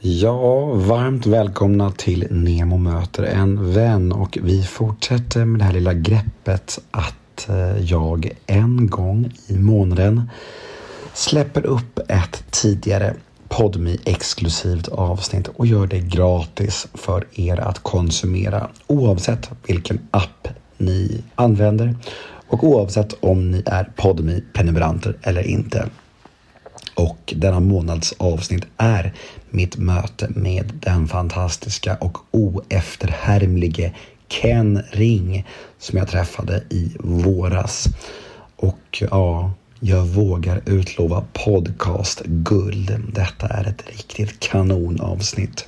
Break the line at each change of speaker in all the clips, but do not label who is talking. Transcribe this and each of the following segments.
Ja, varmt välkomna till Nemo möter en vän och vi fortsätter med det här lilla greppet att eh, jag en gång i månaden släpper upp ett tidigare podmi exklusivt avsnitt och gör det gratis för er att konsumera oavsett vilken app ni använder och oavsett om ni är podmi prenumeranter eller inte. Och denna månads avsnitt är mitt möte med den fantastiska och oefterhärmlige Ken Ring som jag träffade i våras. Och ja, jag vågar utlova podcastguld. Detta är ett riktigt kanonavsnitt.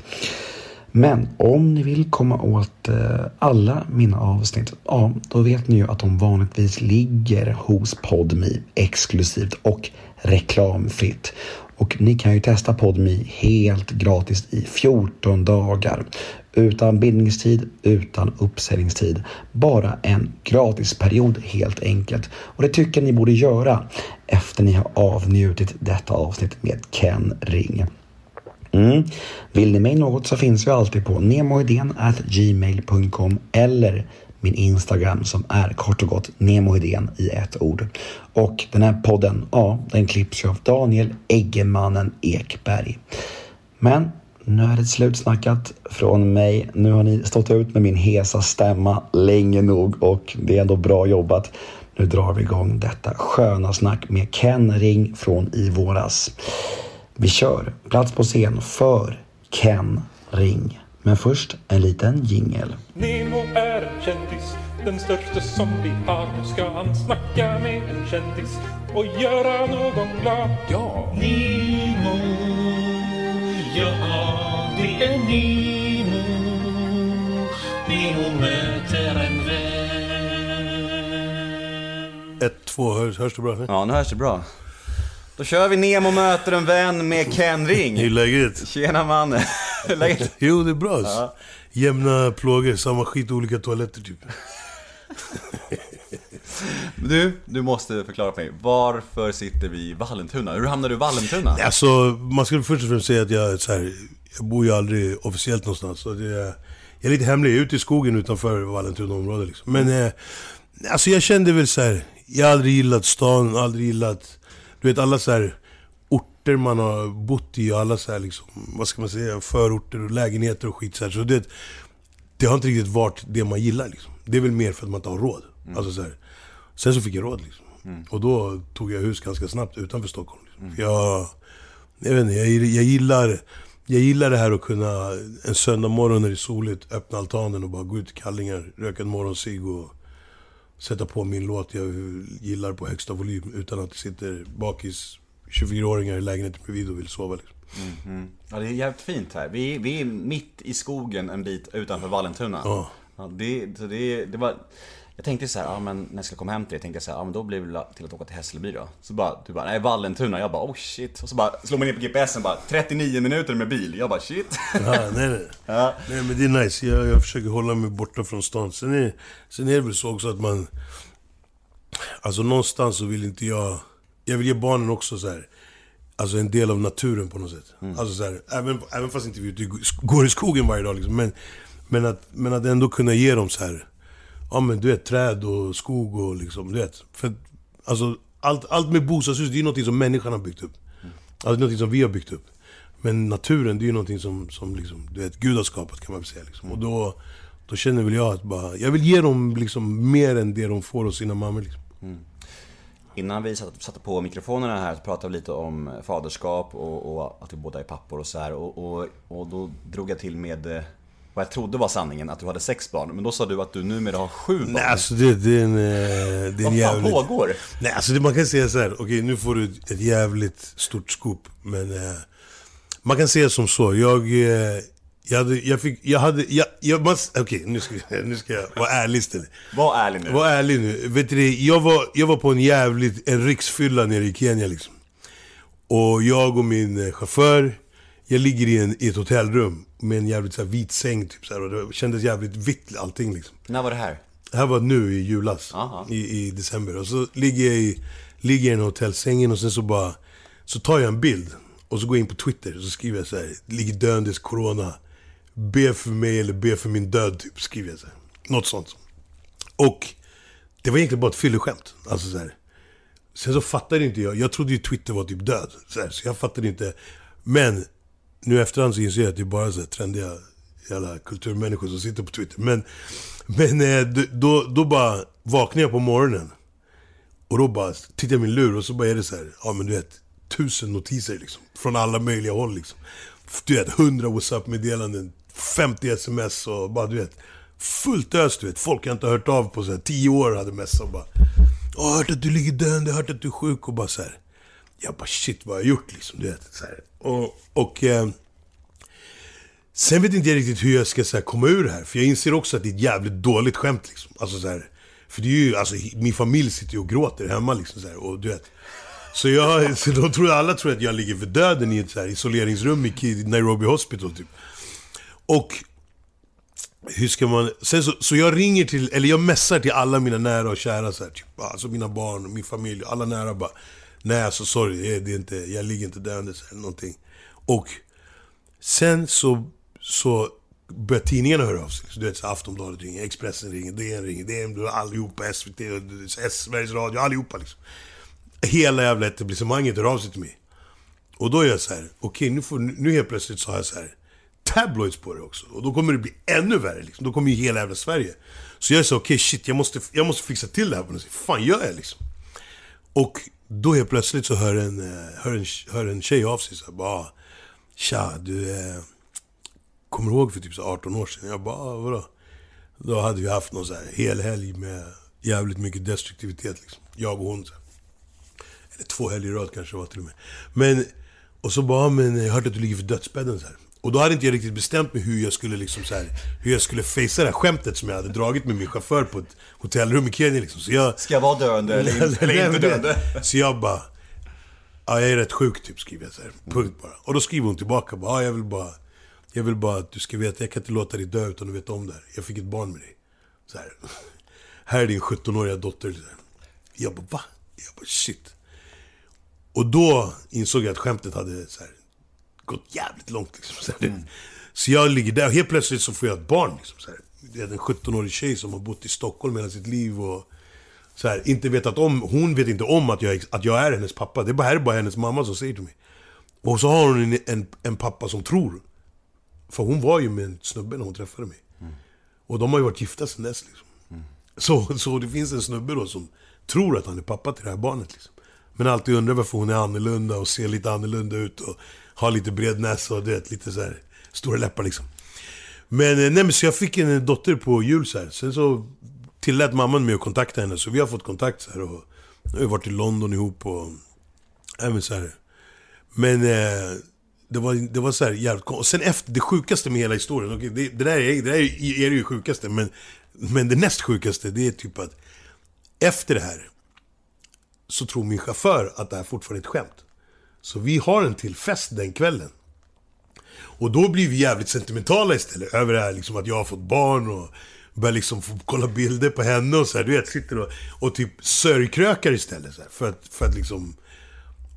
Men om ni vill komma åt eh, alla mina avsnitt, ja, då vet ni ju att de vanligtvis ligger hos Podmi exklusivt och reklamfritt. Och ni kan ju testa PodMe helt gratis i 14 dagar. Utan bindningstid, utan uppsägningstid. Bara en gratisperiod helt enkelt. Och det tycker jag ni borde göra efter ni har avnjutit detta avsnitt med Ken Ring. Mm. Vill ni mig något så finns vi alltid på gmail.com eller min Instagram som är kort och gott nemohedén i ett ord. Och den här podden, ja, den klipps ju av Daniel Eggemannen Ekberg. Men nu är det slutsnackat från mig. Nu har ni stått ut med min hesa stämma länge nog och det är ändå bra jobbat. Nu drar vi igång detta sköna snack med Ken Ring från i våras. Vi kör plats på scen för Ken Ring. Men först en liten jingel.
Nemo är en kändis, den största som vi har. Nu ska han snacka med en kändis och göra någon glad. Ja!
Nemo, ja det är Nemo. Nemo möter en vän.
Ett, två, hörs, hörs det bra?
Ja, nu hörs det bra. Då kör vi Nemo möter en vän med Ken
Hur är
Ring.
läget?
Tjena mannen. Hur är Läget?
Jo, det är bra. alltså. Jämna plågor, samma skit, olika toaletter typ.
Du, du måste förklara för mig. Varför sitter vi i Vallentuna? Hur hamnade du i Vallentuna?
Alltså, man ska först och främst säga att jag, så här, jag bor ju aldrig officiellt någonstans. Så det är, jag är lite hemlig, jag är ute i skogen utanför Vallentuna område liksom. Men eh, alltså jag kände väl så här, jag har aldrig gillat stan, aldrig gillat... Du vet alla så här orter man har bott i och alla så här liksom, vad ska man säga, förorter och lägenheter och skit så här. Så det, det har inte riktigt varit det man gillar liksom. Det är väl mer för att man inte har råd. Alltså så här. Sen så fick jag råd liksom. Och då tog jag hus ganska snabbt utanför Stockholm. Liksom. För jag, jag vet inte, jag, jag gillar... Jag gillar det här att kunna en söndag morgon när det är soligt, öppna altanen och bara gå ut i kallingar, röka en morgoncigg och sätta på min låt jag gillar på högsta volym utan att det sitter bakis 24-åringar i lägenheten bredvid och vill sova. Liksom.
Ja, det är jävligt fint här. Vi, vi är mitt i skogen en bit utanför Vallentuna.
Ja.
Ja, det, så det, det var... Jag tänkte så här, ja men när jag ska komma hem till dig, tänkte jag så här, ja men då blir det till att åka till Hässelby då. Så bara, du bara, nej Vallentuna. Jag bara, oh shit. Och så bara slår man in på GPSen bara, 39 minuter med bil. Jag bara, shit.
Ja, nej, nej. nej, men det är nice. Jag, jag försöker hålla mig borta från stan. Sen är, sen är det väl så också att man... Alltså någonstans så vill inte jag... Jag vill ge barnen också så här. Alltså en del av naturen på något sätt. Alltså så här, även, även fast inte vi går i skogen varje dag liksom. Men, men, att, men att ändå kunna ge dem så här. Ja men du vet, träd och skog och liksom, du vet. För alltså, allt, allt med bostadshus, det är ju någonting som människan har byggt upp. Alltså det är någonting som vi har byggt upp. Men naturen, det är ju någonting som, som liksom, du vet, Gud har skapat kan man väl säga. Liksom. Och då, då känner väl jag att bara, jag vill ge dem liksom mer än det de får hos sina mammor. Liksom. Mm.
Innan vi satte, på mikrofonerna här så pratade vi lite om faderskap och, och att vi båda är pappor och så här. Och, och, och då drog jag till med eh, vad jag trodde var sanningen, att du hade sex barn. Men då sa du att du numera har sju barn.
Nej alltså det, det är en, eh, det är en
vad fan pågår?
Nej alltså det, man kan säga så här. okej nu får du ett, jävligt stort scoop. Men eh, man kan säga som så, jag... Eh, jag hade, jag fick, jag hade, jag, jag okej nu, ska, nu ska jag vara ärlig istället.
Var ärlig nu.
Var ärlig nu. Vet du, jag, var, jag var på en jävligt, en riksfylla nere i Kenya liksom. Och jag och min eh, chaufför, jag ligger i, en, i ett hotellrum med en jävligt så vit säng typ så här, och det kändes jävligt vitt allting liksom.
När var det här?
Det här var nu i julas,
Aha.
i, i december. Och så ligger jag i, ligger i den hotellsängen och sen så bara, så tar jag en bild. Och så går jag in på Twitter och så skriver jag så här, ligger döendes corona. Be för mig eller be för min död, typ. Skriver jag så här. Något sånt. Och det var egentligen bara ett fylleskämt. Alltså så här. Sen så fattade inte jag, jag trodde ju Twitter var typ död. Så, här, så jag fattade inte. Men nu i efterhand så inser jag att det är bara så här trendiga jävla kulturmänniskor som sitter på Twitter. Men, men eh, då, då bara vaknar jag på morgonen. Och då bara tittar jag i min lur och så bara är det så här, ja men du vet, tusen notiser liksom. Från alla möjliga håll liksom. Du vet, hundra WhatsApp-meddelanden, 50 sms och bara du vet. Fullt ös du vet. Folk jag inte har hört av på så här, tio år hade messat och bara. Jag har hört att du ligger döende, jag har hört att du är sjuk och bara så här. Jag bara shit vad har jag gjort liksom, du vet. Så här. Och, och eh, Sen vet inte jag riktigt hur jag ska så här, komma ur det här. För jag inser också att det är ett jävligt dåligt skämt liksom. Alltså så här, För det är ju, alltså min familj sitter ju och gråter hemma liksom så här, och du vet. Så, jag, så de tror, alla tror att jag ligger för döden i ett så här isoleringsrum i Nairobi Hospital typ. Och hur ska man... Sen så, så jag ringer till, eller jag messar till alla mina nära och kära så här, typ, alltså mina barn, min familj, alla nära bara. Nej alltså sorry, det är inte, jag ligger inte döendes eller någonting. Och sen så, så börjar tidningarna höra av sig. Så du vet, så Aftonbladet ringer, Expressen ringer, DN ringer, DN, allihopa, SVT, Sveriges Radio, allihopa liksom. Hela jävla etablissemanget hör av sig till mig. Och då är jag så här: okej okay, nu, nu helt plötsligt så har jag så här tabloids på det också. Och då kommer det bli ännu värre liksom. Då kommer ju hela jävla Sverige. Så jag sa okej okay, shit, jag måste, jag måste fixa till det här på något sätt. fan gör jag liksom? Och då helt plötsligt så hör en, eh, hör en, hör en tjej av sig så här, bara Tja, du eh, kommer ihåg för typ så 18 år sedan? Jag bara, ah, vadå? Då hade vi haft någon så här hel helg med jävligt mycket destruktivitet liksom. Jag och hon. Så här. Eller två helger i rad kanske det var till och med. Men, och så bara, men jag hörde att du ligger för dödsbädden så här. Och då hade inte jag riktigt bestämt mig hur jag skulle liksom så här, hur jag skulle facea det här skämtet som jag hade dragit med min chaufför på ett hotellrum i Kenya liksom. Så jag...
Ska jag vara döende eller, eller inte döende?
Så jag bara... Ja, jag är rätt sjuk typ, skriver jag så här. Punkt bara. Och då skriver hon tillbaka bara, ja, jag vill bara... Jag vill bara att du ska veta, jag kan inte låta dig dö utan att veta om det här. Jag fick ett barn med dig. Så här. Här är din 17-åriga dotter. Jag bara, va? Jag bara, shit. Och då insåg jag att skämtet hade så här, gått jävligt långt. Liksom, så, mm. så jag ligger där och helt plötsligt så får jag ett barn. Liksom, så här. Det är en 17-årig tjej som har bott i Stockholm hela sitt liv och så här, inte vetat om, hon vet inte om att jag, att jag är hennes pappa. Det är bara, här är bara hennes mamma som säger till mig. Och så har hon en, en, en pappa som tror. För hon var ju med en snubbe när hon träffade mig. Mm. Och de har ju varit gifta sedan dess liksom. Mm. Så, så det finns en snubbe då som tror att han är pappa till det här barnet liksom. Men alltid undrar varför hon är annorlunda och ser lite annorlunda ut och har lite bred näsa och du vet, lite så här stora läppar liksom. Men, eh, nej men så jag fick en dotter på jul så här. Sen så tillät mamman mig att kontakta henne, så vi har fått kontakt så här och nu har vi varit i London ihop och... Även så här. Men eh, det var, det var så här jävligt Och sen efter, det sjukaste med hela historien, okay, det, det, där är, det där är, är det ju sjukaste, men, men det näst sjukaste, det är typ att efter det här så tror min chaufför att det här fortfarande är ett skämt. Så vi har en till fest den kvällen. Och då blir vi jävligt sentimentala istället över det här liksom att jag har fått barn och börjar liksom få kolla bilder på henne och så här, du vet, sitter och, och typ sörjkrökar istället så här, för, att, för att liksom...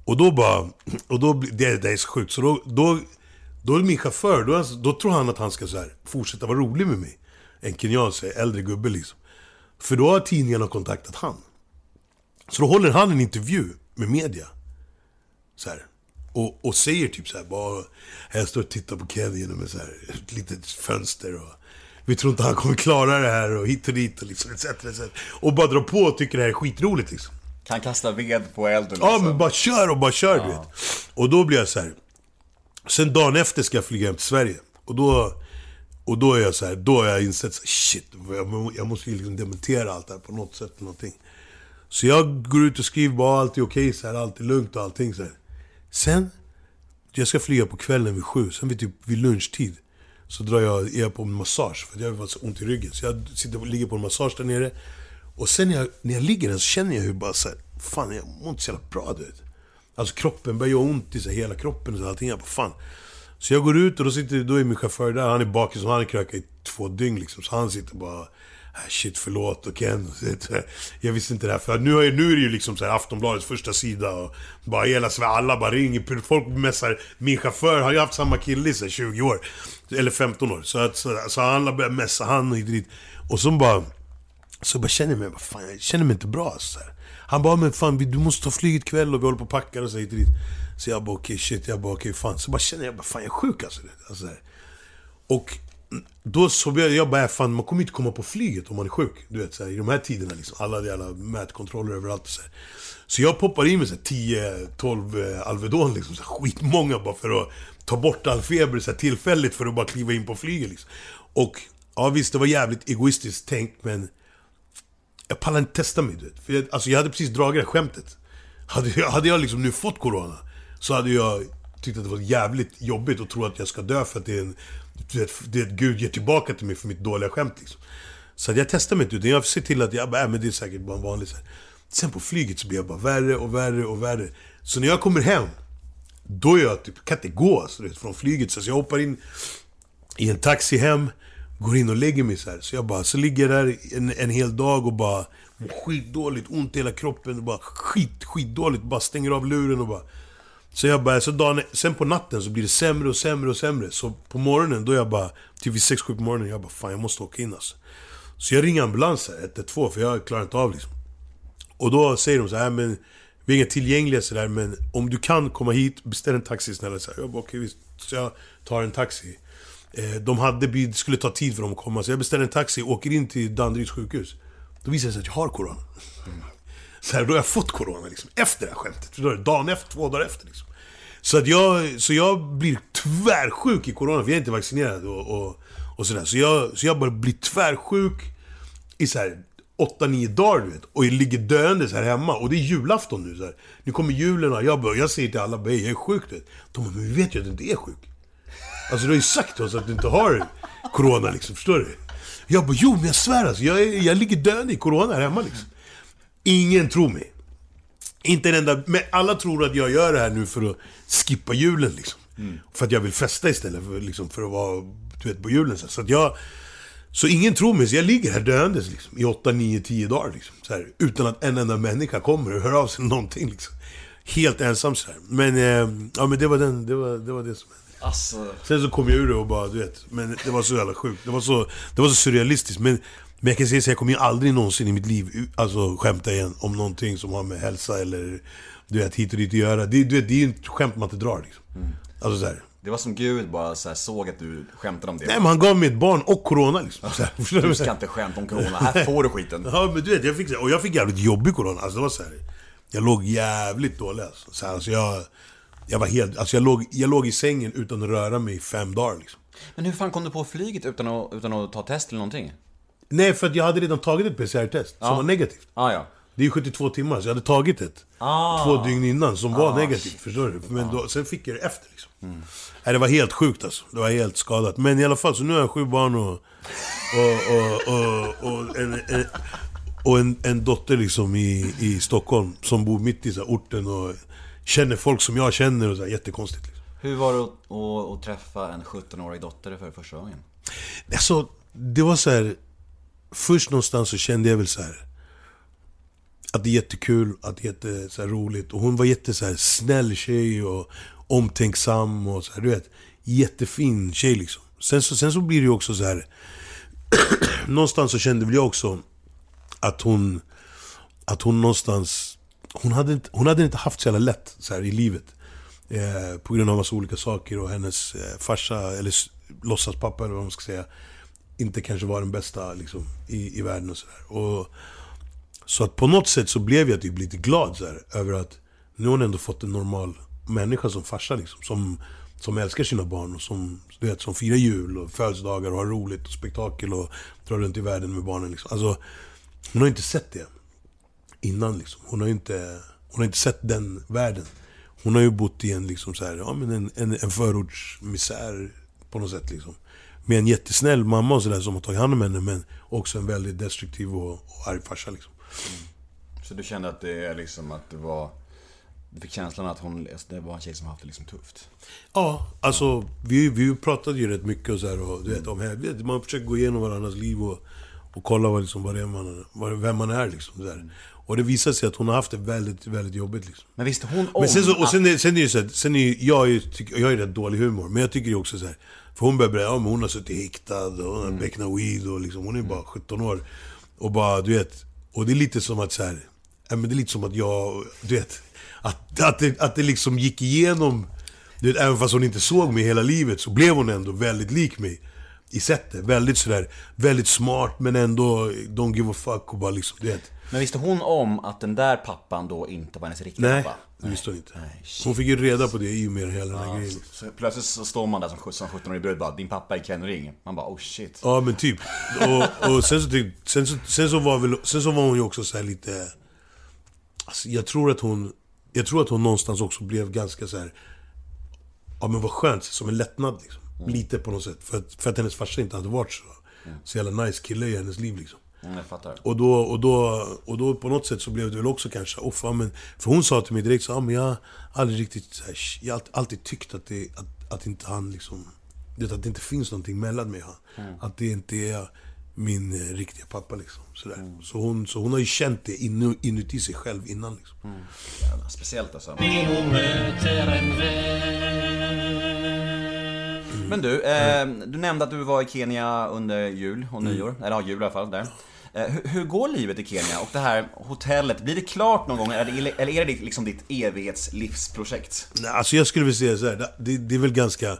Och då bara... Och då, det, det är så sjukt, så då, då, då är min chaufför, då, då tror han att han ska så här, fortsätta vara rolig med mig. En kenyan, äldre gubbe liksom. För då har tidningarna kontaktat han. Så då håller han en intervju med media. Så här, och, och säger typ så här, bara, jag står och tittar på Kevin genom ett, så här, ett litet fönster och vi tror inte han kommer klara det här och hit och dit och liksom etc. etc. Och bara dra på och tycker det här är skitroligt liksom.
Kan kasta ved på elden liksom.
Ja, men bara kör och bara kör ja. du vet. Och då blir jag så här. Sen dagen efter ska jag flyga hem till Sverige. Och då, och då är jag så här, då har jag insett så här, shit, jag, måste ju liksom dementera allt det här på något sätt. Någonting. Så jag går ut och skriver bara allt är okej, okay, så här, allt är lugnt och allting så här. Sen, jag ska flyga på kvällen vid sju, sen vid typ vid lunchtid så drar jag, är jag på en massage, för jag har så ont i ryggen. Så jag sitter och ligger på en massage där nere. Och sen när jag, när jag ligger där så känner jag hur bara så här, fan jag mår inte så jävla bra du vet. Alltså kroppen börjar göra ont i så hela kroppen och så allting. Jag bara, fan. Så jag går ut och då sitter då är min chaufför där, han är bakis och han har krökat i två dygn liksom. Så han sitter bara ah, shit förlåt och Ken. Eh, jag visste inte det här. För nu är, nu är det ju liksom så här Aftonbladets första sida och bara hela Sverige, alla bara ringer. Folk messar. Min chaufför har ju haft samma kille i så här 20 år. Eller 15 år. Så, att, så, så alla börjar messa han och dit. Och så bara... Så bara känner jag mig, vad fan, jag känner mig inte bra så här. Han bara, men fan du måste ta flyget ikväll och vi håller på och packar och så hit och dit. Så jag bara okej shit, jag bara okej fan. Så bara känner jag, bara, fan jag är sjuk alltså. alltså. Och då så började jag bara, fan man kommer inte komma på flyget om man är sjuk. Du vet, så här, i de här tiderna liksom. Alla jävla mätkontroller överallt. Så, här. så jag poppar in med 10-12 eh, Alvedon liksom. Så här, skitmånga bara för att ta bort all feber så här, tillfälligt för att bara kliva in på flyget liksom. Och ja visst, det var jävligt egoistiskt tänkt men jag pallar inte testa mig du vet. För jag, alltså jag hade precis dragit det här skämtet. Hade jag, hade jag liksom nu fått Corona så hade jag tyckt att det var jävligt jobbigt att tro att jag ska dö för att det är en... Du vet, du vet, Gud ger tillbaka till mig för mitt dåliga skämt liksom. Så jag testar mig inte utan jag ser till att jag bara, äh, men det är säkert bara en vanlig så här. Sen på flyget så blir jag bara värre och värre och värre. Så när jag kommer hem, då är jag typ, kan inte gå alltså, vet, från flyget. Så jag hoppar in i en taxi hem, går in och lägger mig så här. Så jag bara, så ligger jag där en, en hel dag och bara mår skitdåligt, ont i hela kroppen. Och bara skit, skitdåligt, bara stänger av luren och bara... Så jag bara, så dagen, sen på natten så blir det sämre och sämre och sämre. Så på morgonen, då jag bara, typ vid 6-7 på morgonen, jag bara fan jag måste åka in alltså. Så jag ringer ambulans 112, för jag klarar inte av liksom. Och då säger de så här, äh, men vi är inga tillgängliga sådär, men om du kan komma hit, beställ en taxi snälla. Så här, jag bara, okej visst. Så jag tar en taxi. Eh, de hade, bil- det skulle ta tid för dem att komma, så jag beställer en taxi, åker in till Danderyds sjukhus. Då visar det sig att jag har corona. Mm. Så här, då har jag fått corona liksom, efter det här skämtet. Förstår du? Dagen efter, två dagar efter liksom. Så att jag, så jag blir tvärsjuk i corona, för jag är inte vaccinerad och, och, och sådär. Så jag, så jag bara blir tvärsjuk i så här 8-9 dagar du vet. Och jag ligger döende så här hemma. Och det är julafton nu så här. Nu kommer julen och jag, bara, jag säger till alla att jag är sjuk du vet. De bara, men vi vet ju att du inte är sjuk. Alltså du har ju sagt till oss att du inte har corona liksom, förstår du? Jag bara, jo men jag svär alltså, jag, är, jag ligger döende i corona här hemma liksom. Ingen tror mig. Inte en enda, men alla tror att jag gör det här nu för att skippa julen liksom. För att jag vill festa istället för, liksom, för att vara, du vet, på julen. Så, att jag... Så ingen tror mig, så jag ligger här döendes liksom, i 8, 9, 10 dagar. Liksom, här, utan att en enda människa kommer och hör av sig någonting. Liksom. Helt ensam så här. Men, eh, ja, men det, var den, det, var, det var det som hände.
Alltså,
Sen så kom jag ur det och bara, du vet. Men det var så jävla sjukt. Det var så, det var så surrealistiskt. Men, men jag kan säga så jag kommer ju aldrig någonsin i mitt liv alltså, skämta igen om någonting som har med hälsa eller du vet, hit och dit att göra. Det, du vet, det är ju ett skämt man inte drar liksom. Alltså så här.
det var som Gud bara så här, såg att du skämtade om det.
Nej men han gav mig ett barn och corona liksom. Så här,
Du ska inte skämta om corona, här får du skiten.
Ja men du vet, jag fick, och jag fick jävligt jobbig corona. Alltså det var så här, Jag låg jävligt dålig alltså. Så här, alltså jag, jag var helt, alltså jag låg, jag låg i sängen utan att röra mig i fem dagar liksom.
Men hur fan kom du på flyget utan att, utan att ta test eller någonting?
Nej, för att jag hade redan tagit ett PCR-test som var negativt.
Ah, ja.
Det är ju 72 timmar, så jag hade tagit ett
Ah.
två dygn innan som var negativt. Förstår du? Men då, sen fick jag det efter liksom. Nej, det var helt sjukt alltså. Det var helt skadat. Men i alla fall, så nu har jag sju barn och... Och, och, och, en, en, och en, en dotter liksom i, i Stockholm som bor mitt i så här, orten och känner folk som jag känner och så här, jättekonstigt. Liksom.
Hur var det att, att, att träffa en 17-årig dotter för första gången?
Alltså, det var så här. Först någonstans så kände jag väl så här. Att det är jättekul, att det är jätte, så här, roligt. Och hon var jätte så här, snäll tjej och omtänksam och så här, du vet. Jättefin tjej liksom. Sen så, sen så blir det ju också så här. någonstans så kände väl jag också att hon... Att hon någonstans... Hon hade inte, hon hade inte haft så jävla lätt så här, i livet. Eh, på grund av massa olika saker och hennes eh, farsa, eller låtsaspappa eller vad man ska säga, inte kanske var den bästa liksom, i, i världen och sådär. Och Så att på något sätt så blev jag typ lite glad så här, över att nu har hon ändå fått en normal människa som farsa liksom. Som, som älskar sina barn och som, du vet, som firar jul och födelsedagar och har roligt och spektakel och drar runt i världen med barnen liksom. Alltså, hon har inte sett det innan liksom. Hon har ju inte, hon har inte sett den världen. Hon har ju bott i en, liksom så här, ja, men en, en, en förortsmisär på något sätt. Liksom. Med en jättesnäll mamma och sådär som har tagit hand om henne, men också en väldigt destruktiv och, och arg farsa. Liksom.
Så du kände att det är liksom att det var... Du fick känslan att hon, alltså, det var en tjej som haft det liksom tufft?
Ja, alltså vi, vi pratade ju rätt mycket och så här, och du vet, om här, man försöker gå igenom varandras liv och, och kolla vad, liksom, vad det är man, vad, vem man är. Liksom, där. Och det visar sig att hon har haft det väldigt, väldigt jobbigt. Liksom.
Men visste hon om
Men sen, så, och
att...
sen, är, sen är det ju så här, sen är ju, jag, är, jag är rätt dålig humor, men jag tycker ju också så här. För hon börjar berätta, ja hon har suttit häktad och hon har becknat weed och liksom, hon är bara 17 år. Och bara, du vet, och det är lite som att så här, ja, men det är lite som att jag, du vet, att, att, det, att det liksom gick igenom, du vet, även fast hon inte såg mig hela livet så blev hon ändå väldigt lik mig. I sättet, väldigt sådär, väldigt smart men ändå don't give a fuck och bara liksom, du vet.
Men visste hon om att den där pappan då inte var hennes riktiga
Nej,
pappa?
Det visste hon inte.
Nej.
Hon fick ju reda på det i och med hela den här grejen.
Så plötsligt så står man där som 17 som 17-årig brud bara, din pappa är Ken Ring. Man bara, oh shit.
Ja men typ. Och, och sen, så tyck, sen, så, sen, så var väl, sen så var hon ju också så här lite... Alltså jag tror att hon... Jag tror att hon någonstans också blev ganska så här. Ja men vad skönt, som en lättnad liksom. Lite på något sätt. För att, för att hennes farsa inte hade varit så, så jävla nice kille i hennes liv liksom.
Mm, jag fattar.
Och då, och, då, och då på något sätt så blev det väl också kanske, oh, fan, men, för hon sa till mig direkt så, ah, men jag har aldrig riktigt, så här, jag har alltid, tyckt att, det, att, att inte han liksom, vet, att det inte finns någonting mellan mig och han. Att det inte är min eh, riktiga pappa liksom. Sådär. Så, hon, så hon har ju känt det inu, inuti sig själv innan liksom.
Jävla speciellt alltså. Men du, eh, du nämnde att du var i Kenya under jul och
Mm.
nyår. Eller ja, jul i alla fall där. Eh, hur, hur går livet i Kenya? Och det här hotellet, blir det klart någon gång? Eller är det liksom ditt evighetslivsprojekt?
Alltså jag skulle vilja säga så här, det- det, är väl ganska...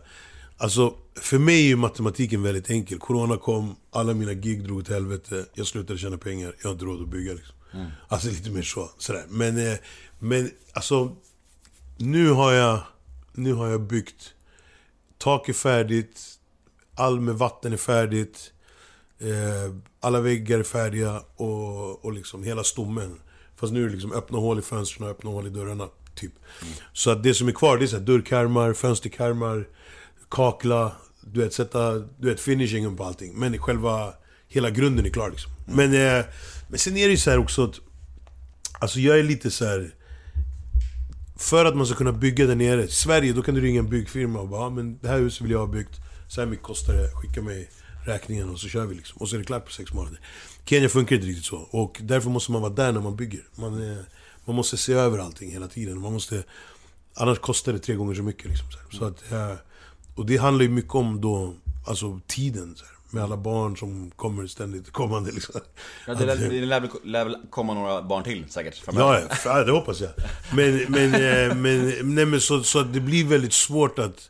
Alltså, för mig är ju matematiken väldigt enkel. Corona kom, alla mina gig drog åt helvete, jag slutade tjäna pengar, jag har inte råd att bygga liksom. Alltså lite mer så. Sådär. Men, eh, men alltså, nu har jag, nu har jag byggt. Tak är färdigt, all med vatten är färdigt. Eh, alla väggar är färdiga och, och liksom hela stommen. Fast nu är det liksom öppna hål i fönstren och öppna hål i dörrarna. Typ. Så att det som är kvar det är så här dörrkarmar, fönsterkarmar, kakla, du vet, sätta du vet, finishingen på allting. Men själva, hela grunden är klar liksom. Men, eh, men sen är det ju så här också att, alltså jag är lite så här. För att man ska kunna bygga där nere, i Sverige, då kan du ringa en byggfirma och bara ah, men det här huset vill jag ha byggt, så här mycket kostar det, skicka mig räkningen och så kör vi liksom. Och så är det klart på sex månader. Kenya funkar inte riktigt så. Och därför måste man vara där när man bygger. Man, är, man måste se över allting hela tiden. Man måste, annars kostar det tre gånger så mycket. Liksom, så. Så att, eh, och det handlar ju mycket om då, alltså tiden. Så här. Med alla barn som kommer ständigt kommande liksom.
Ja, det, lär,
Att,
det lär, lär väl komma några barn till säkert framöver.
Ja, ja, det hoppas jag. Men, men, eh, men, nej, men så, så det blir väldigt svårt att...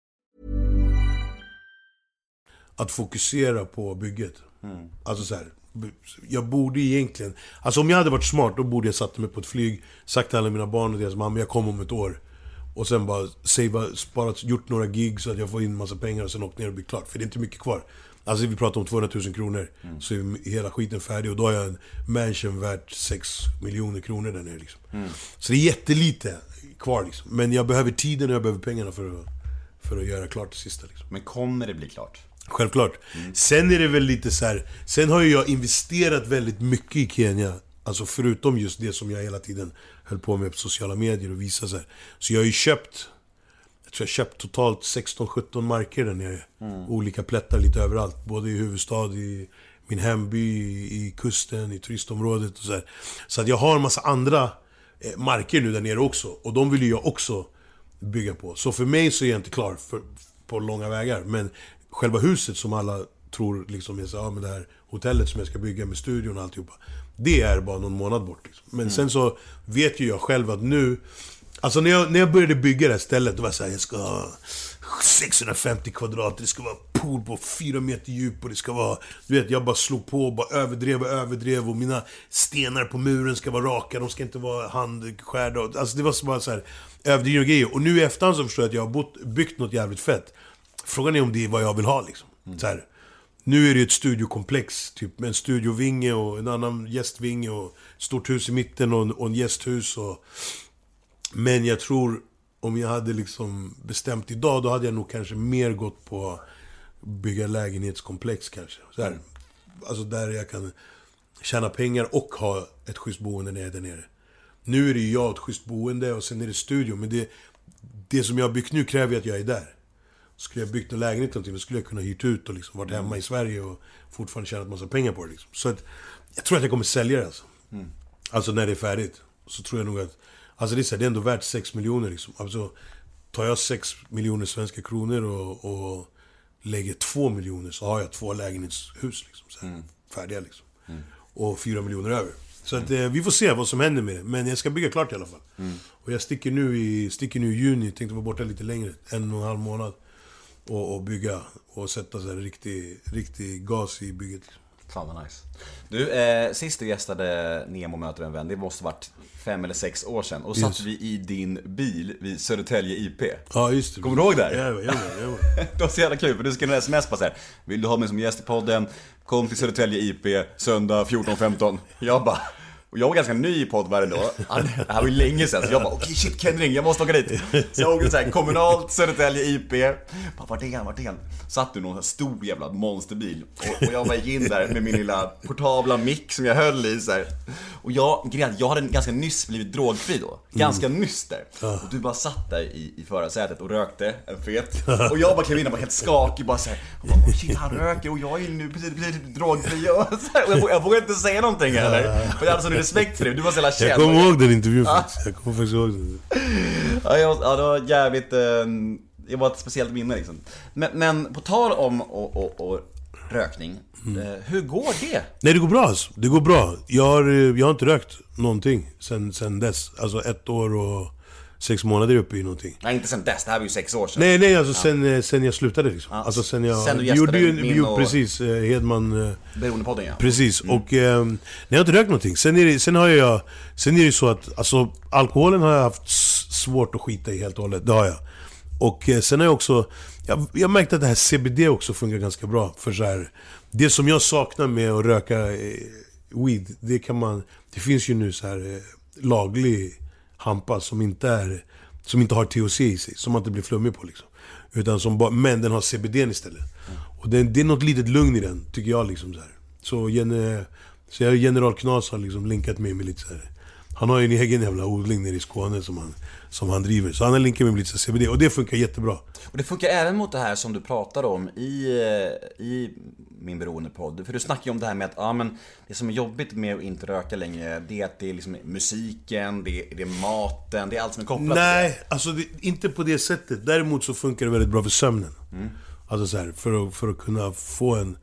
att fokusera på bygget. Alltså så här, jag borde egentligen... Alltså om jag hade varit smart, då borde jag satt mig på ett flyg, sagt till alla mina barn och deras mamma, jag kommer om ett år. Och sen bara savea, sparat, gjort några gig så att jag får in massa pengar och sen åkt ner och blivit klart. För det är inte mycket kvar. Alltså vi pratar om 200 000 kronor. Så är hela skiten färdig och då har jag en mansion värt 6 miljoner kronor där nere liksom. Så det är jättelite kvar liksom. Men jag behöver tiden och jag behöver pengarna för att, för att göra klart det sista liksom.
Men kommer det bli klart?
Självklart. Sen är det väl lite så här. Sen har ju jag investerat väldigt mycket i Kenya. Alltså förutom just det som jag hela tiden höll på med på sociala medier och visa så här. Så jag har ju köpt... Jag tror jag har köpt totalt 16-17 marker där nere. Olika plättar lite överallt. Både i huvudstad, i min hemby, i, i kusten, i turistområdet och så här. Så att jag har en massa andra eh, marker nu där nere också. Och de vill ju jag också bygga på. Så för mig så är jag inte klar för, på långa vägar. Men själva huset som alla tror liksom är så, ja, men det här hotellet som jag ska bygga med studion och alltihopa. Det är bara någon månad bort. Liksom. Men sen så vet ju jag själv att nu... Alltså när jag, när jag började bygga det här stället, då var jag såhär, jag ska ha 650 kvadrat, det ska vara pool på 4 meter djup och det ska vara... Du vet, jag bara slog på och bara överdrev och överdrev och mina stenar på muren ska vara raka, de ska inte vara handskärda. Alltså det var så bara så här överdrivna grejer. Och nu i efterhand så förstår jag att jag har bott, byggt något jävligt fett. Frågan är om det är vad jag vill ha liksom. Så här. Nu är det ju ett studiokomplex, typ med en studiovinge och en annan gästvinge och stort hus i mitten och en, och en gästhus och... Men jag tror, om jag hade liksom bestämt idag, då hade jag nog kanske mer gått på bygga lägenhetskomplex kanske. Så här. Alltså där jag kan tjäna pengar och ha ett schysst boende när jag är där nere. Nu är det ju jag ett schysst boende och sen är det studio, men det, det som jag har byggt nu kräver ju att jag är där. Skulle jag byggt en lägenhet eller någonting, då skulle jag kunna hyrt ut och liksom varit hemma i Sverige och fortfarande tjänat massa pengar på det liksom. Så att, jag tror att jag kommer sälja det alltså. Alltså när det är färdigt. Så tror jag nog att... Alltså det är, så här, det är ändå värt 6 miljoner liksom. Alltså, tar jag 6 miljoner svenska kronor och, och lägger 2 miljoner så har jag två lägenhetshus liksom. Så här, Färdiga liksom. Och 4 miljoner över. Så att, eh, vi får se vad som händer med det. Men jag ska bygga klart i alla fall. Och jag sticker nu i, sticker nu i juni, tänkte vara borta lite längre. En och en halv månad. Och, och bygga och sätta så här riktig, riktig gas i bygget.
Fan vad nice. Du, eh, sist du gästade Nemo möter en vän, det måste varit fem eller sex år sedan. Och satt vi i din bil vid Södertälje IP.
Ja, just det.
Kommer du ihåg det här?
Ja, ja.
Det var så jävla kul, för du skrev en sms bara såhär Vill du ha mig som gäst i podden? Kom till Södertälje IP, söndag 14.15 Jag bara och jag var ganska ny i poddvärlden då, det här var ju länge sedan, så jag bara okej shit Ken ring, jag måste åka dit. Så jag åkte såhär, kommunalt, Södertälje IP, bara vart är han, vart är han? Satt du någon här stor jävla monsterbil och, och jag bara gick in där med min lilla portabla mick som jag höll i så här. Och jag, grejen jag hade ganska nyss blivit drogfri då, ganska nyss där. Och du bara satt där i, i förarsätet och rökte en fet. Och jag bara klev in och var helt skakig, bara såhär, shit han röker och jag är nu precis blivit drogfri. Och, så här, och jag, jag vågade inte säga någonting heller. För jag hade sån respekt för dig, du var så jävla känd.
Jag kommer ihåg den intervjun faktiskt. Jag kommer faktiskt ihåg den.
Ja, jag, ja det var jävligt... Eh, det var ett speciellt minne liksom. Men, men på tal om och, och, och rökning, eh, hur går det?
Nej, det går bra alltså. Det går bra. Jag har, eh, jag har inte rökt någonting sen, sen dess. Alltså ett år och sex månader uppe i någonting.
Nej, inte sen dess, det här var ju sex år sedan.
Nej, nej, alltså sen, eh, sen jag slutade liksom.
Ja,
Alltså sen jag...
sen du
gjorde ju,
min och-
Precis, eh, Hedman... eh,
Beroendepodden ja.
Precis, och eh, nej, jag har inte rökt någonting. Sen, är det, sen har jag... Sen är det ju så att, alltså alkoholen har jag haft svårt att skita i helt och hållet. Det har jag. Och eh, sen har jag också... Jag, jag märkte att det här CBD också funkar ganska bra. För så här, det som jag saknar med att röka eh, weed, det kan man... Det finns ju nu så här laglig hampa som inte är... Som inte har THC i sig, som man inte blir flummig på liksom. Utan som bara, men den har CBD istället. Och det, det är något litet lugn i den, tycker jag liksom så här. Så, gener, så jag, General Knas har liksom linkat mig med lite så här. Han har ju en egen jävla odling nere i Skåne som han, som han driver. Så han har linkat med lite CBD och det funkar jättebra.
Och det funkar även mot det här som du pratade om i, eh, i min beroendepodd. För du snackar ju om det här med att ja, men det som är jobbigt med att inte röka längre, det är att det är liksom musiken, det är, det är maten, det är allt som är kopplat till det.
Nej, alltså det, inte på det sättet. Däremot så funkar det väldigt bra för sömnen. Alltså så här, för, att, för att kunna få en...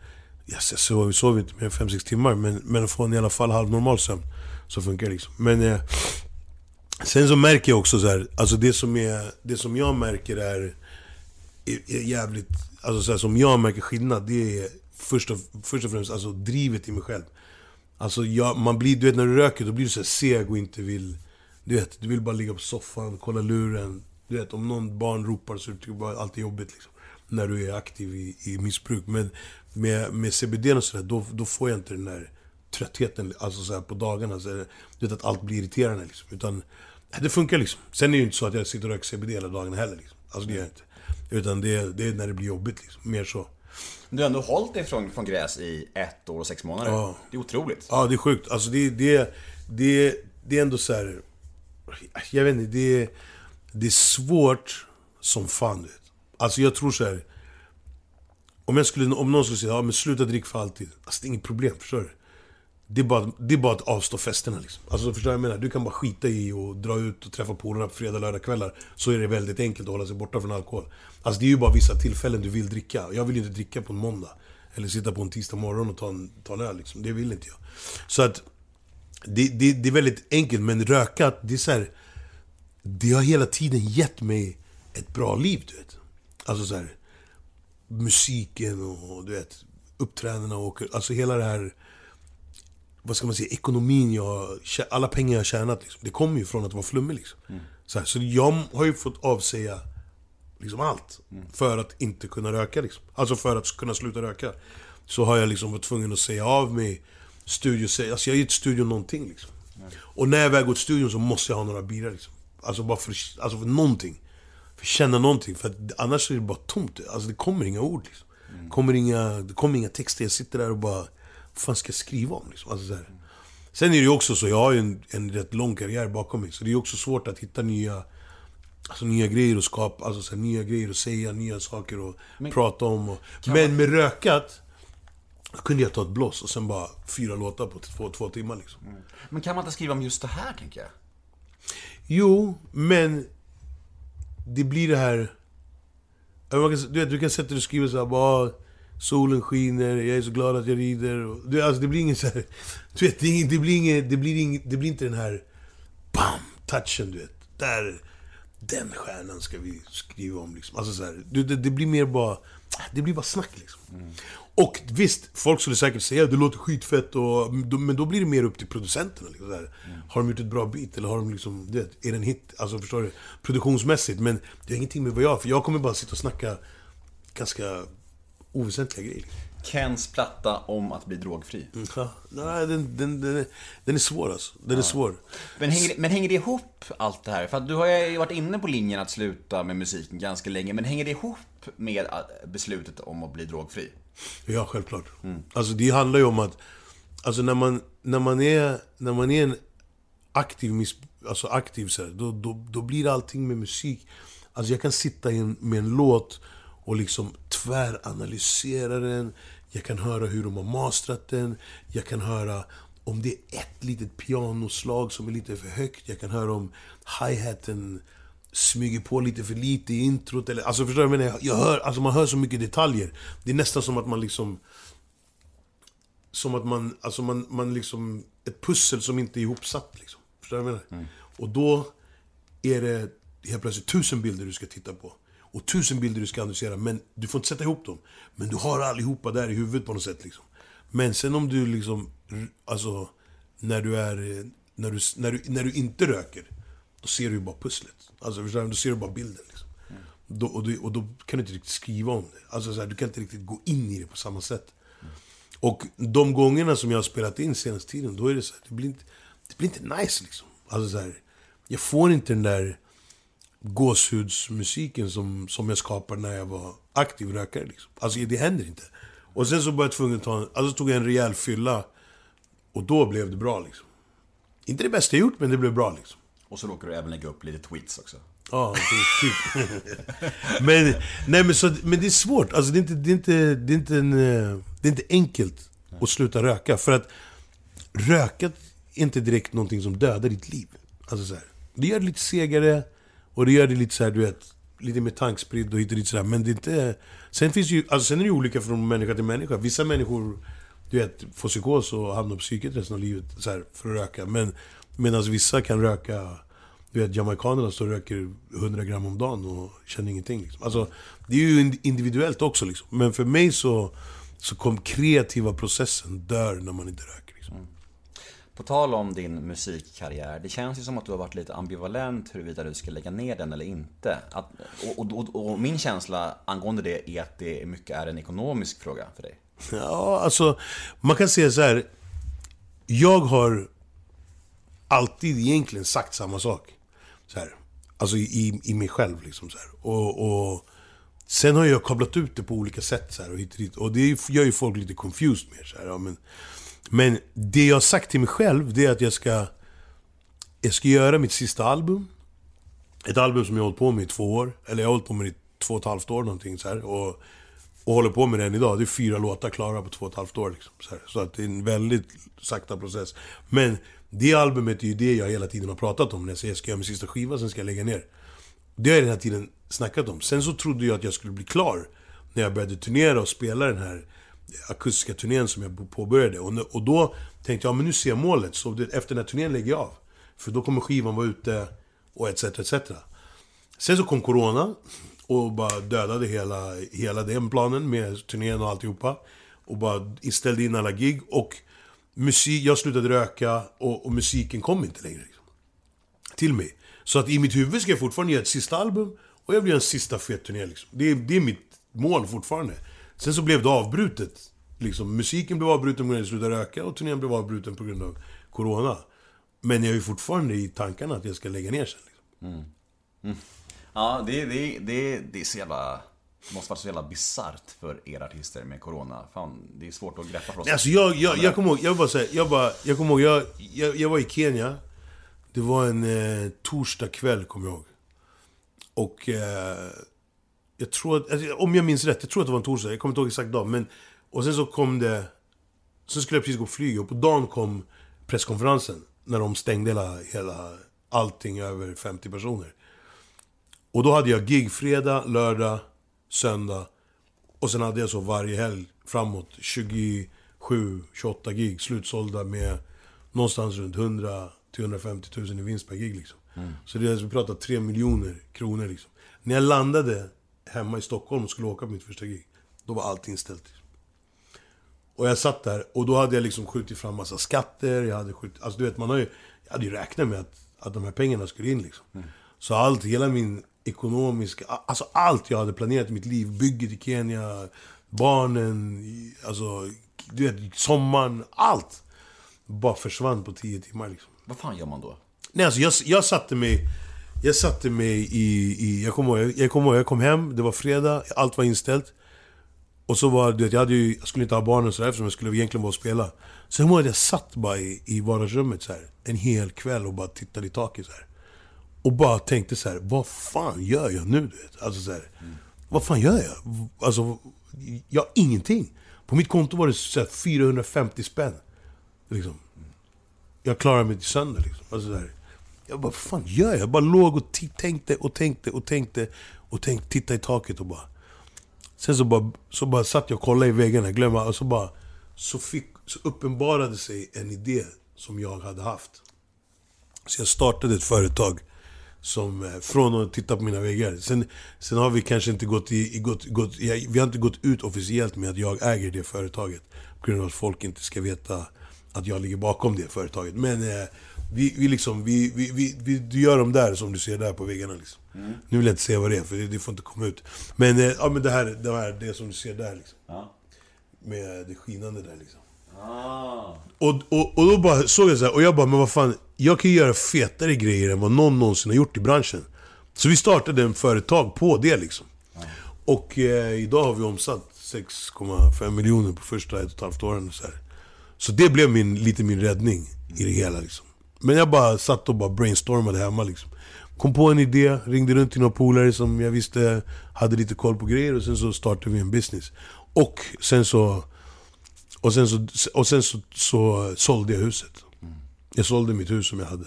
Yes, jag sover, sover inte mer än 5-6 timmar, men, men få en i alla fall halvnormal sömn. Så funkar det liksom. Men... Eh, sen så märker jag också så här, alltså det som, är, det som jag märker är, är, är jävligt... Alltså så här, som jag märker skillnad, det är först och, först och främst alltså drivet i mig själv. Alltså jag, man blir, du vet när du röker då blir du så här seg och inte vill... Du vet, du vill bara ligga på soffan, kolla luren. Du vet, om någon barn ropar så tycker du bara att allt är jobbigt liksom. När du är aktiv i, i missbruk. Men med, med CBD och sådär, då, då får jag inte den där tröttheten alltså så här, på dagarna. Så, här, du vet att allt blir irriterande liksom. Utan det funkar liksom. Sen är det ju inte så att jag sitter och röker CBD hela dagarna heller liksom. Alltså det gör jag inte. Utan det, det är när det blir jobbigt liksom. Mer så.
Du har ändå hållit dig från, från gräs i ett år och sex månader.
Ja.
Det är otroligt.
Ja, det är sjukt. Alltså det, det, det, det är ändå så här. Jag vet inte, det, är- det är svårt som fan du vet. Alltså jag tror så här. Om, jag skulle, om någon skulle säga ja, men sluta drick för alltid. Alltså det är inget problem, förstår du? Det är, bara, det är bara att avstå festerna liksom. Alltså förstår du jag menar? Du kan bara skita i och dra ut och träffa polarna på fredag, lördag kvällar. Så är det väldigt enkelt att hålla sig borta från alkohol. Alltså det är ju bara vissa tillfällen du vill dricka. Jag vill ju inte dricka på en måndag. Eller sitta på en tisdag morgon och ta en, ta en öl liksom. Det vill inte jag. Så att... Det, det, det är väldigt enkelt, men röka, det är så här, Det har hela tiden gett mig ett bra liv, du vet. Alltså så här, Musiken och du vet, uppträdandena och alltså hela det här vad ska man säga, ekonomin jag, alla pengar jag har tjänat liksom, det kommer ju från att vara flummig liksom. Så, här, så jag har ju fått avsäga liksom allt. För att inte kunna röka liksom. Alltså för att kunna sluta röka. Så har jag liksom varit tvungen att säga av mig studio, alltså jag har gett studion någonting liksom. Och när jag väl går till studion så måste jag ha några bira liksom. Alltså bara för, alltså för någonting. För att känna någonting, för att annars är det bara tomt. Alltså det kommer inga ord liksom. Kommer inga, det kommer inga texter, jag sitter där och bara... Vad fan ska jag skriva om liksom? Alltså. Sen är det ju också så, jag har ju en, en rätt lång karriär bakom mig. Så det är också svårt att hitta nya, alltså, nya grejer att skapa, alltså så här, nya grejer att säga, nya saker att prata om. Och, men med rökat, då kunde jag ta ett blås och sen bara fyra låtar på två, två timmar liksom.
Men kan man inte skriva om just det här, tänker jag?
Jo, men det blir det här... Du, vet, du kan sätta dig och skriva såhär bara Solen skiner, jag är så glad att jag rider. Du, alltså, det blir ingen så här, Du vet, det, det blir ingen, det blir ingen, det blir inte den här BAM! Touchen, du vet. Där, den stjärnan ska vi skriva om liksom. Alltså så här, det, det, det blir mer bara... Det blir bara snack liksom. Och visst, folk skulle säkert säga att det låter skitfett, och, men då blir det mer upp till producenterna. Liksom, här. Har de gjort ett bra beat eller har de liksom, du vet, är det en hit? Alltså förstår du? Produktionsmässigt. Men det har ingenting med vad jag för jag kommer bara sitta och snacka ganska oväsentliga grejer.
Kens platta om att bli drogfri.
Ja, nej, den, den, den, är, den är svår alltså. Den är svår.
Men hänger, men hänger det ihop allt det här? För att du har ju varit inne på linjen att sluta med musiken ganska länge, men hänger det ihop med äh, beslutet om att bli drogfri?
Ja, självklart. Alltså det handlar ju om att... Alltså när man, när man, är, när man är en aktiv, miss, alltså aktiv så här, då, då, då blir allting med musik... Alltså jag kan sitta i en, med en låt och liksom tväranalysera den. Jag kan höra hur de har mastrat den. Jag kan höra om det är ett litet pianoslag som är lite för högt. Jag kan höra om hi-haten smyger på lite för lite i introt. Eller, alltså förstår du? vad Jag, jag hör, alltså man hör så mycket detaljer. Det är nästan som att man liksom... Som att man, alltså man, man liksom... Ett pussel som inte är ihopsatt liksom. Förstår du vad jag menar? Och då är det helt plötsligt tusen bilder du ska titta på. Och tusen bilder du ska analysera, men du får inte sätta ihop dem. Men du har allihopa där i huvudet på något sätt liksom. Men sen om du liksom, alltså, när du är, när du, när du, när du inte röker, då ser du ju bara pusslet. Alltså förstår du? Då ser du bara bilden liksom. Då, och, då, och då kan du inte riktigt skriva om det. Alltså så här, du kan inte riktigt gå in i det på samma sätt. Och de gångerna som jag har spelat in senaste tiden, då är det så här, det blir inte, det blir inte nice liksom. Alltså så här, jag får inte den där gåshudsmusiken som, som jag skapade när jag var aktiv rökare. Liksom. Alltså det händer inte. Och sen så var jag tvungen att ta en, alltså tog jag en rejäl fylla. Och då blev det bra liksom. Inte det bästa jag gjort, men det blev bra liksom.
Och så råkar du även lägga upp lite tweets också.
Ja, typ. men, nej, men, så, men det är svårt. Alltså, det, är inte, det, är inte, det, är inte en, det är inte enkelt att sluta röka. För att röka är inte direkt någonting som dödar ditt liv. Alltså, så här, det gör det lite segare och det gör det lite så här, du vet, lite mer tankspridd och hit och dit sådär. Men det är inte... Sen finns ju, alltså sen är det ju olika från människa till människa. Vissa människor, du vet, får psykos och hamnar på psyket resten av livet så här, för att röka. Men medan vissa kan röka, du vet, jamaikanerna som röker 100 gram om dagen och känner ingenting. Liksom. Alltså, det är ju individuellt också liksom. Men för mig så, så kom kreativa processen dör när man inte röker. Liksom. Mm.
På tal om din musikkarriär, det känns ju som att du har varit lite ambivalent huruvida du ska lägga ner den eller inte. Att, och, och, och, och min känsla angående det är att det mycket är en ekonomisk fråga för dig.
Ja, alltså man kan säga så här. Jag har alltid egentligen sagt samma sak. Så här. Alltså i, i mig själv liksom så här. Och, och sen har jag kablat ut det på olika sätt så här, och hit och dit. Och det gör ju folk lite confused med. Så här, ja, men, men det jag har sagt till mig själv, det är att jag ska... Jag ska göra mitt sista album. Ett album som jag har hållit på med i två år. Eller jag har hållit på med det i två och ett halvt år någonting så här. Och, och håller på med det än idag. Det är fyra låtar klara på två och ett halvt år. Liksom, så, här. så att det är en väldigt sakta process. Men det albumet är ju det jag hela tiden har pratat om. När jag säger att jag ska göra min sista skiva, sen ska jag lägga ner. Det har jag den här tiden snackat om. Sen så trodde jag att jag skulle bli klar när jag började turnera och spela den här akustiska turnén som jag påbörjade. Och, och då tänkte jag, men nu ser jag målet. Så det, efter den här turnén lägger jag av. För då kommer skivan vara ute och etc. etc. Sen så kom Corona och bara dödade hela, hela den planen med turnén och alltihopa. Och bara ställde in alla gig. Och musik, jag slutade röka och, och musiken kom inte längre. Liksom, till mig. Så att i mitt huvud ska jag fortfarande göra ett sista album. Och jag vill göra en sista fet turné liksom. Det det är mitt mål fortfarande. Sen så blev det avbrutet. Liksom, musiken blev avbruten på grund av att jag slutade röka och turnén blev avbruten på grund av Corona. Men jag är ju fortfarande i tankarna att jag ska lägga ner sen. Liksom.
Ja, det, det, det, det är så jävla... Det måste vara så jävla bisarrt för er artister med Corona. Fan, det är svårt att greppa för oss.
Alltså jag, jag, jag kommer ihåg, jag bara säga, jag, bara, jag kommer ihåg, jag, jag, jag var i Kenya. Det var en eh, torsdag kväll, kommer jag ihåg. Och eh, jag tror att, alltså, om jag minns rätt, jag tror att det var en torsdag, jag kommer inte ihåg exakt dag. Men, och sen så kom det, sen skulle jag precis gå och flyga och på dagen kom presskonferensen. När de stängde hela, hela allting över 50 personer. Och då hade jag gig fredag, lördag, söndag. Och sen hade jag så varje helg framåt 27, 28 gig slutsålda med någonstans runt 100 till 150 000 i vinst per gig liksom. Så det är, vi pratar 3 miljoner kronor liksom. När jag landade hemma i Stockholm och skulle åka på mitt första gig, då var allt inställt. Och jag satt där och då hade jag liksom skjutit fram massa skatter, jag hade skjutit, alltså du vet man har ju, jag hade ju räknat med att, att de här pengarna skulle in liksom. Så allt, hela min ekonomiska, alltså allt jag hade planerat i mitt liv, bygget i Kenya, barnen, alltså du vet, sommaren, allt. Bara försvann på 10 timmar liksom.
Vad fan gör man då?
Nej alltså jag, jag satte mig Jag satte mig i, i jag kommer ihåg, jag, ihåg, jag kom hem, det var fredag, allt var inställt Och så var det, jag hade ju, jag skulle inte ha barnen sådär eftersom jag skulle egentligen vara och spela Så jag att jag satt bara i, i vardagsrummet så här, en hel kväll och bara tittade i taket så här. Och bara tänkte så här: vad fan gör jag nu? Du vet? Alltså så här, vad fan gör jag? Alltså, jag har ingenting. På mitt konto var det så här 450 spänn. Liksom jag klarar mig till söndag liksom. Alltså där. Jag bara, vad fan gör jag? Jag bara låg och tänkte och tänkte och tänkte och tänkte, titta i taket och bara... Sen så bara, så bara satt jag och kollade i väggarna, glömma, och så bara... Så, fick, så uppenbarade sig en idé som jag hade haft. Så jag startade ett företag som, eh, från att titta på mina väggar. Sen, sen har vi kanske inte gått i, i gått, gått, vi har inte gått ut officiellt med att jag äger det företaget. På grund av att folk inte ska veta att jag ligger bakom det företaget. Men eh, vi, vi liksom, vi, vi, vi, vi, du gör dem där som du ser där på väggarna liksom. Nu vill jag inte säga vad det är, för det, det får inte komma ut. Men, eh, ja, men det här, det här, det som du ser där liksom. Med det skinande där liksom. Och, och, och då bara såg jag så här, och jag bara, men vad fan, jag kan ju göra fetare grejer än vad någon någonsin har gjort i branschen. Så vi startade en företag på det liksom. Och eh, idag har vi omsatt 6,5 miljoner på första ett och ett halvt åren. Så, här. så det blev min, lite min räddning i det hela liksom. Men jag bara satt och bara brainstormade hemma liksom. Kom på en idé, ringde runt till några polare som jag visste hade lite koll på grejer och sen så startade vi en business. Och sen så och sen, så, och sen så, så sålde jag huset. Jag sålde mitt hus som jag hade.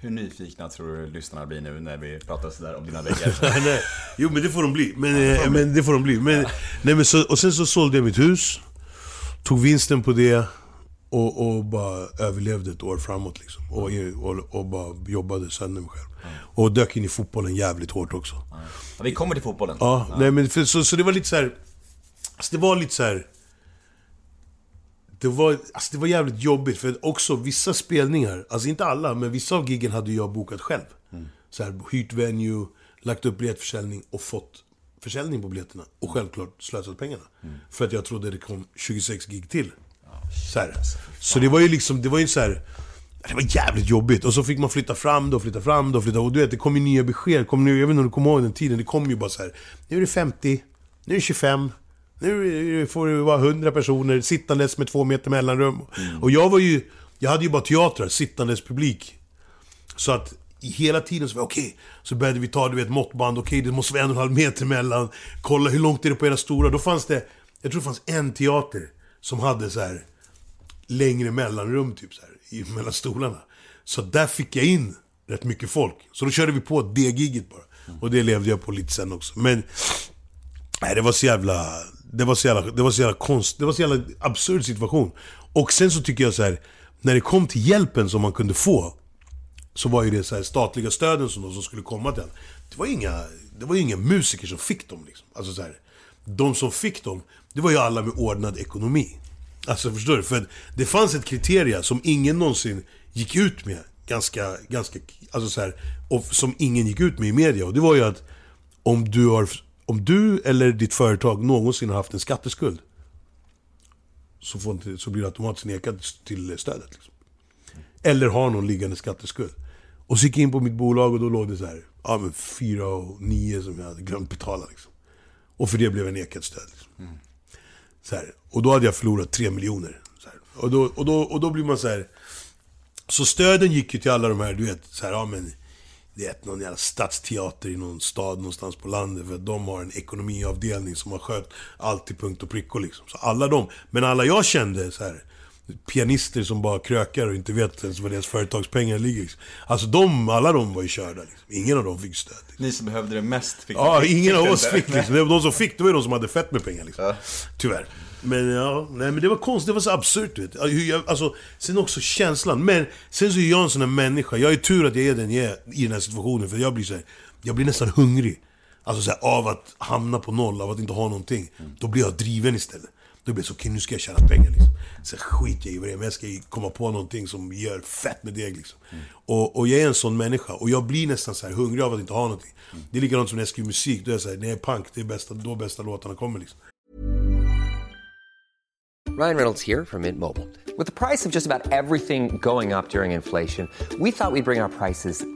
Hur nyfikna tror du lyssnarna blir nu när vi pratar sådär om dina väggar?
Jo men det får de bli. Men, eh, men det får de bli. Men, nej, men så, och sen så sålde jag mitt hus. Tog vinsten på det. Och, och bara överlevde ett år framåt liksom. Och, och, och bara jobbade sönder mig själv. Och dök in i fotbollen jävligt hårt också.
Ja, vi kommer till fotbollen.
Ja, nej men för, så, så det var lite så här. Alltså det var lite så här. Det var, alltså det var jävligt jobbigt, för också vissa spelningar, alltså inte alla, men vissa av giggen hade jag bokat själv. Så här, hyrt venue, lagt upp biljettförsäljning och fått försäljning på biljetterna. Och självklart slösat pengarna. För att jag trodde det kom 26 gig till. Så, så det var ju liksom, det var ju så här. Det var jävligt jobbigt. Och så fick man flytta fram och flytta fram och flytta... Och du vet, det kom ju nya besked. Kom nu, jag vet inte om du kommer ihåg den tiden. Det kom ju bara så här. Nu är det 50, nu är det 25. Nu får det vara 100 personer sittandes med två meter mellanrum. Och jag var ju... Jag hade ju bara teatrar, sittandes publik. Så att hela tiden så var okej, så började vi ta du vet, måttband, okej det måste vara en och en halv meter mellan. Kolla hur långt är det på era stora? Då fanns det, jag tror det fanns en teater som hade så här längre mellanrum typ så här, mellan stolarna. Så där fick jag in rätt mycket folk. Så då körde vi på det giget bara. Och det levde jag på lite sen också. Men, nej det var så jävla... Det var så jävla, det var så jävla konst, det var så jävla absurd situation. Och sen så tycker jag så här, när det kom till hjälpen som man kunde få, så var ju det så här statliga stöden som, de som skulle komma till en. Det var ju inga, det var ju inga musiker som fick dem liksom. Alltså så här, de som fick dem, det var ju alla med ordnad ekonomi. Alltså förstår du? För det fanns ett kriterium som ingen någonsin gick ut med. Ganska, ganska, alltså så här, och som ingen gick ut med i media. Och det var ju att om du, har, om du eller ditt företag någonsin har haft en skatteskuld så, får inte, så blir du automatiskt nekad till stödet. Liksom. Eller har någon liggande skatteskuld. Och så gick jag in på mitt bolag och då låg det så här, ja men 4 och 9 som jag hade glömt betala. Liksom. Och för det blev jag nekad stöd. Liksom. Mm. Så här. Och då hade jag förlorat 3 miljoner. Så här. Och, då, och, då, och då blir man så här. Så stöden gick ju till alla de här, du vet, så här, ja men... Det är någon jävla stadsteater i någon stad någonstans på landet. För att de har en ekonomiavdelning som har skött allt till punkt och pricko liksom. Så alla de. Men alla jag kände så här pianister som bara krökar och inte vet ens var deras företagspengar ligger. Alltså de, alla de var ju körda. Liksom. Ingen av dem fick stöd. Liksom.
Ni som behövde det mest fick
Ja,
fick
ingen av oss fick liksom. De som fick, det var ju de som hade fett med pengar liksom.
Ja.
Tyvärr. Men ja, nej men det var konstigt, det var så absurt du vet. Jag- Alltså, sen också känslan. Men sen så är jag en sån här människa, jag är tur att jag är den jag är i den här situationen. För jag blir så här, jag blir nästan hungrig. Alltså så här, av att hamna på noll, av att inte ha någonting. Då blir jag driven istället. Då blir det så, okej nu ska jag tjäna pengar liksom. Sen skit jag i vad det är, men jag ska komma på någonting som gör fett med deg liksom. Och, och jag är en sån människa, och jag blir nästan så här hungrig av att inte ha någonting. Det är likadant som när jag skriver musik, då är jag såhär, när jag är punk, det är bästa, då bästa låtarna kommer liksom.
Ryan Reynolds här från Mint Mobile. Med priset på nästan allt som går upp under inflationen, trodde vi att vi skulle bring våra priser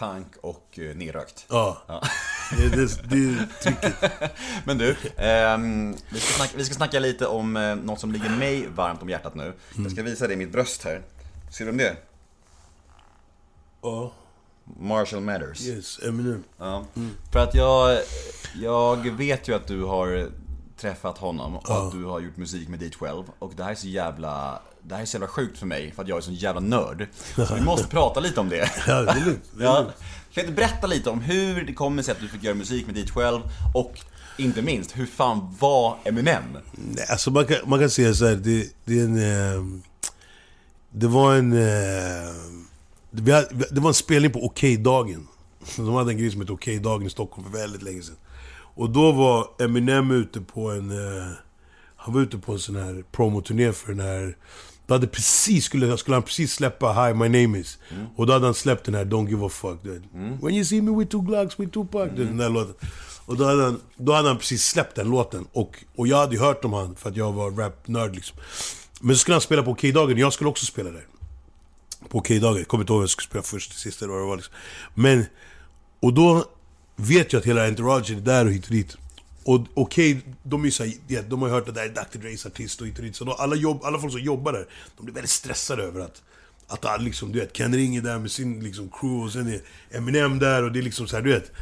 Punk och eh, nerrökt.
Ja. Det, det, det är tricket.
Men du, ehm, vi, ska snacka, vi ska snacka lite om eh, något som ligger mig varmt om hjärtat nu. Jag ska visa dig mitt bröst här. Ser du om det?
Ja,
Marshall Matters.
yes, Eminem.
Ja. För att jag, jag vet ju att du har träffat honom och att du har gjort musik med D12 och det här är så jävla det här är så jävla sjukt för mig för att jag är sån jävla nörd. Så vi måste prata lite om det.
Ja, det är lugnt.
Ja. Kan du berätta lite om hur det kommer sig att du fick göra musik med D12 och inte minst, hur fan var Eminem?
Nej, alltså man kan, man kan säga så här, det, det är en... ehm, det var en... eh, hade, det var en spelning på Okej-dagen. De hade en grej som hette Okej-dagen i Stockholm för väldigt länge sedan. Och då var Eminem ute på en... eh, han var ute på en sån här promoturné för den här... Då hade precis, skulle, skulle han precis släppa Hi My Name Is. Och då hade han släppt den här Don't Give A Fuck. Du vet. When you see me with two Glocks, with Tupac. du vet, Den där låten. Och då hade, han, då hade han precis släppt den låten. Och, och jag hade ju hört om han för att jag var rap-nörd liksom. Men så skulle han spela på K-dagen jag skulle också spela där. På K-dagen. kommer inte ihåg vem jag skulle spela först, sist eller vad det var liksom. Men, och då vet jag att hela entouragen är där och hit och dit. Och okej, de är ja, de har ju hört att det där är Dr Dre's artist och hit och dit. Så då, alla, jobb, alla folk som jobbar där, de blir väldigt stressade över att att alla liksom, du vet, Ken Ring är där med sin liksom, crew och sen är Eminem där och det är liksom så här, du vet.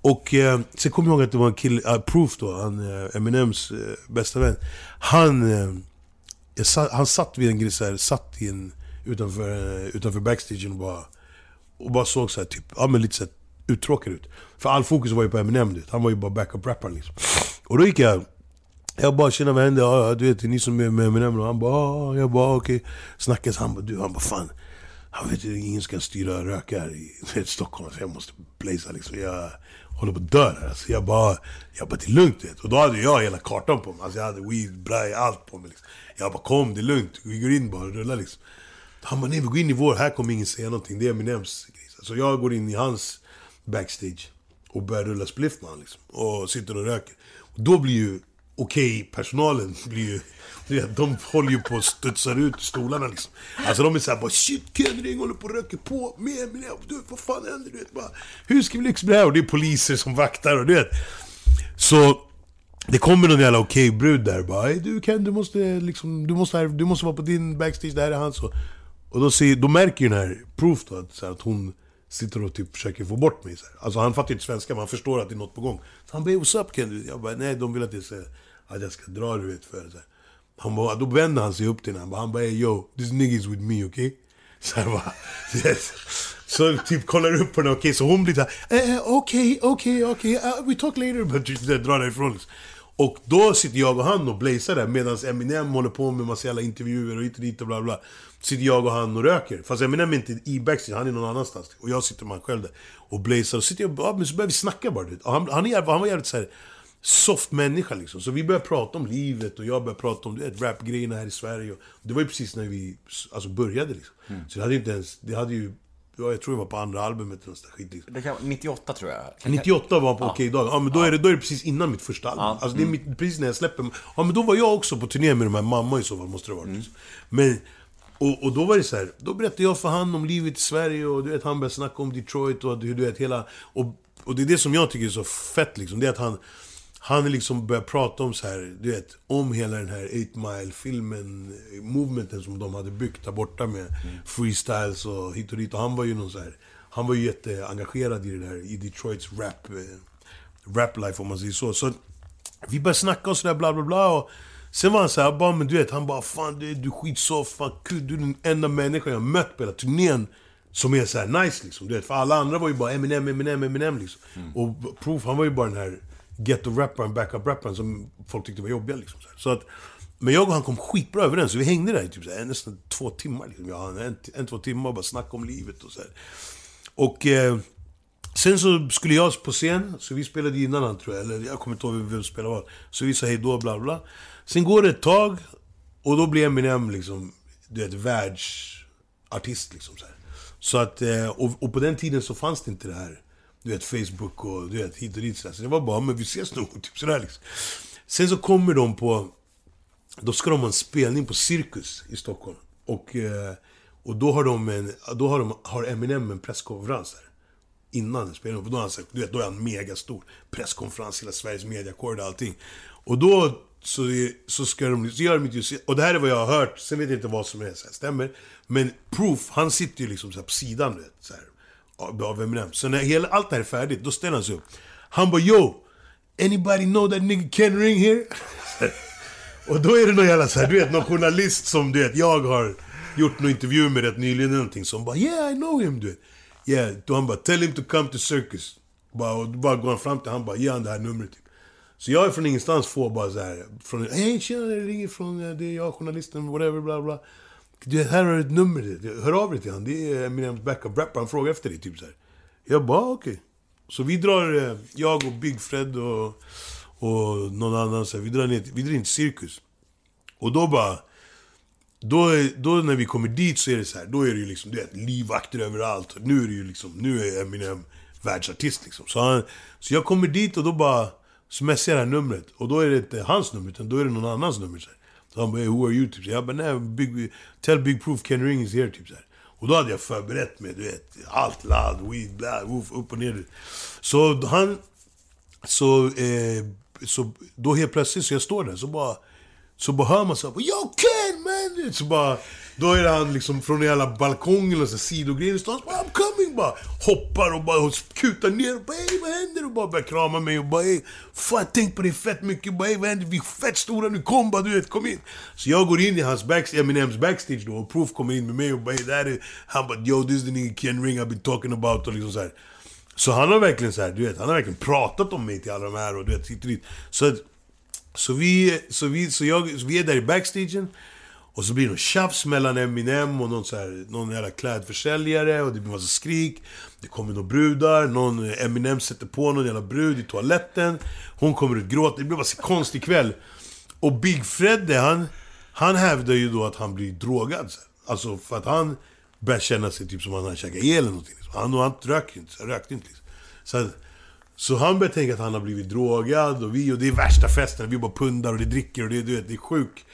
Och eh, sen kommer jag ihåg att det var en kille, uh, Proof då, han, eh, Eminems eh, bästa vän. Han, eh, jag sa, han satt vid en grej så här, satt i en, utanför, eh, utanför backstagen och bara, och bara såg så här, typ, ja men lite så här, uttråkad ut. För all fokus var ju på Eminem, du han var ju bara backup-rapparen liksom. Och då gick jag, jag bara tjena vad händer? Ja, du vet, det är ni som är med Eminem? Och han bara, ja, jag bara okej. Snackade, så han bara, du, han bara fan. Han vet ju, ingen ska styra röka här i vet, Stockholm, så jag måste blaza liksom. Jag håller på att dö här. Alltså, jag bara, jag bara, det är lugnt vet. Och då hade jag hela kartan på mig. Alltså, jag hade weed, braj, allt på mig liksom. Jag bara, kom det är lugnt. Vi går in bara och rullar liksom. Han bara, nej vi går in i vår, här kommer ingen säga någonting. Det är Eminems grej. Så jag går in i hans backstage och börjar rulla spliff med honom liksom. Och sitter och röker. Och då blir ju, okej, personalen blir ju... De håller ju på och studsar ut ur stolarna liksom. Alltså de är såhär bara shit, Ken Ring håller på och röker på med Eminem. Du, vad fan händer? Du vet, bara, hur ska vi lyckas med det här? Och det är poliser som vaktar och du vet. Så det kommer någon jävla okej brud där bara du Ken, du måste liksom, du måste, här, du måste vara på din backstage, det här är hans och, och då, ser, då märker ju den här Proof då, att, så här, att hon sitter och typ försöker få bort mig så här. Alltså han fattar ju inte svenska men han förstår att det är något på gång Så han bara 'What's up Ken?' Jag bara 'Nej, de vill att jag ska, att jag ska dra du vet för så här. Han bara, då vänder han sig upp till honom. han bara, han 'Hey yo, this nigga is with me, okay?' Så här bara, yes. Så typ kollar upp på henne, okej, okay, så hon blir såhär okej, eh, eh, okej, okej, uh, we talk later. Men drar därifrån liksom. Och då sitter jag och han och blazar där medan Eminem håller på med massa jävla intervjuer och hit och dit och bla bla. Sitter jag och han och röker. Fast Eminem är inte i backstage, han är någon annanstans. Och jag sitter med han själv där. Och blazar. Och sitter jag ja, men så börjar vi snacka bara. du. Och han, han, är, han var jävligt såhär soft människa liksom. Så vi började prata om livet och jag började prata om rapgrejerna här i Sverige. Och det var ju precis när vi alltså, började liksom. Så det hade ju inte ens, det hade ju, jag tror det var på andra albumet eller nåt skit liksom.
Det kan, 98 tror jag.
98 var på Okej Dag. Ja men då är, det, då är det precis innan mitt första album. Alltså det är mitt, precis när jag släpper. Ja men då var jag också på turné med de här mamma i så fall, måste det ha varit. liksom. Men, och, och då var det så här, då berättade jag för han om livet i Sverige och du vet, han började snacka om Detroit och hur du vet hela... Och, och det är det som jag tycker är så fett liksom, det är att han... Han liksom börjar prata om så här, du vet, om hela den här 8 Mile-filmen, movementen som de hade byggt där borta med freestyles och hit och dit. Och han var ju någon så här, han var ju jätteengagerad i det där, i Detroits rap, eh, rap life om man säger så. Så vi började snacka och sådär bla bla bla och Sen var han såhär, bara, men du vet, han bara 'Fan du, du är skitsoft, fan kul, du är den enda människan jag har mött på hela turnén' Som är såhär nice liksom, du vet. För alla andra var ju bara Eminem, Eminem, Eminem liksom. Och Proof, han var ju bara den här ghetto-rapparen, backup-rapparen som folk tyckte var jobbiga liksom. Så, att, men jag och han kom skitbra överens, så vi hängde där i typ här, nästan två timmar. Liksom. Jag, en, en, två timmar och bara snackade om livet och så här. Och eh, sen så skulle jag på scen, så vi spelade innan han tror jag, eller jag kommer inte ihåg vem som spelade var. Så vi sa hej då, bla bla. Sen går det ett tag, och då blir Eminem liksom, du vet, världsartist liksom så. Så att, eh, och, och på den tiden så fanns det inte det här, du vet, Facebook och du vet, hit och dit så, så det var bara, men vi ses nog, typ sådär liksom. Sen så kommer de på, då ska de ha en spelning på Cirkus i Stockholm. Och, eh, och då har de en, då har, de, har Eminem en presskonferens där. Innan spelningen. För då är han, så- du vet, då är han megastor. Presskonferens, hela Sveriges mediakår och allting. Och då så, så ska de, så gör de inte och det här är vad jag har hört, sen vet jag inte vad som är, så här, stämmer. Men Proof, han sitter ju liksom så här på sidan, du vet, så här, av Eminem. Så när hela, allt det här är färdigt, då ställer han sig upp. Han bara 'Yo! Anybody know that nigga Ken Ring here?' Och då är det någon jävla så här, du vet, någon journalist som du vet, jag har gjort någon intervju med rätt nyligen eller någonting som bara 'Yeah, I know him' du vet. Yeah, då han bara 'Tell him to come to circus' bara, Och då bara går han fram till han bara 'Ge han det här numret' typ. Så jag är från ingenstans får bara så här, från 'Hej tjena, det ringer från, det är jag, journalisten, whatever, bla bla' Du här har du ett nummer, hör av dig till honom. det är Eminems backup rapper, han frågar efter dig, typ så här. Jag bara, ah, okej. Så vi drar, eh, jag och Big Fred och, och någon annan, så här, vi drar ner vi drar in till Cirkus. Och då bara... Då, är, då när vi kommer dit så är det så här, då är det ju liksom, du vet, livvakter överallt. Nu är det ju liksom, nu är Eminem världsartist liksom. Så, han, så jag kommer dit och då bara, så messar jag det här numret. Och då är det inte hans nummer, utan då är det någon annans nummer. Så, här han bara, who are you? Typ. Jag bara, nej, big, tell Big Proof Ken Ring is here. Typ, så här. Och då hade jag förberett mig, du vet, allt, ladd, weed, bla, woof, upp och ner. Så han, så, eh, så då helt plötsligt, så jag står där, så bara... Så bara hör man så här, Yo Ken man! Så bara... Då är han liksom från en jävla balkong eller så sidogrejen i han bara I'm coming! Bara hoppar och bara kutar ner och bara hey, vad händer? Och bara börjar krama mig och bara hey, fan jag tänkt på det fett mycket. Bara, hey, vad händer? Vi är fett stora nu, kom bara du vet, kom in! Så jag går in i hans backstage, Eminems backstage då och Proof kommer in med mig och bara hey, det här är... Han bara Yo this is the nigga Ken Ring I've been talking about och liksom så här. Så han har verkligen så här, du vet, han har verkligen pratat om mig till alla de här och du vet, hit och dit. Så att, så vi, så vi, så jag, så vi är där i backstagen. Och så blir det någon tjafs mellan Eminem och någon, så här, någon jävla klädförsäljare och det blir massa skrik. Det kommer några brudar, någon Eminem sätter på någon jävla brud i toaletten. Hon kommer ut gråta. det blir bara så konstig kväll. Och Big Fredde, han, han hävdar ju då att han blir drogad. Så. Alltså för att han börjar känna sig typ som att han har käkat el eller någonting. liksom. Han, och han rökte inte, så rökte inte liksom. Så att, så han börjar tänka att han har blivit drogad och vi, och det är värsta festen, vi bara pundar och det dricker och det, du vet, det är sjukt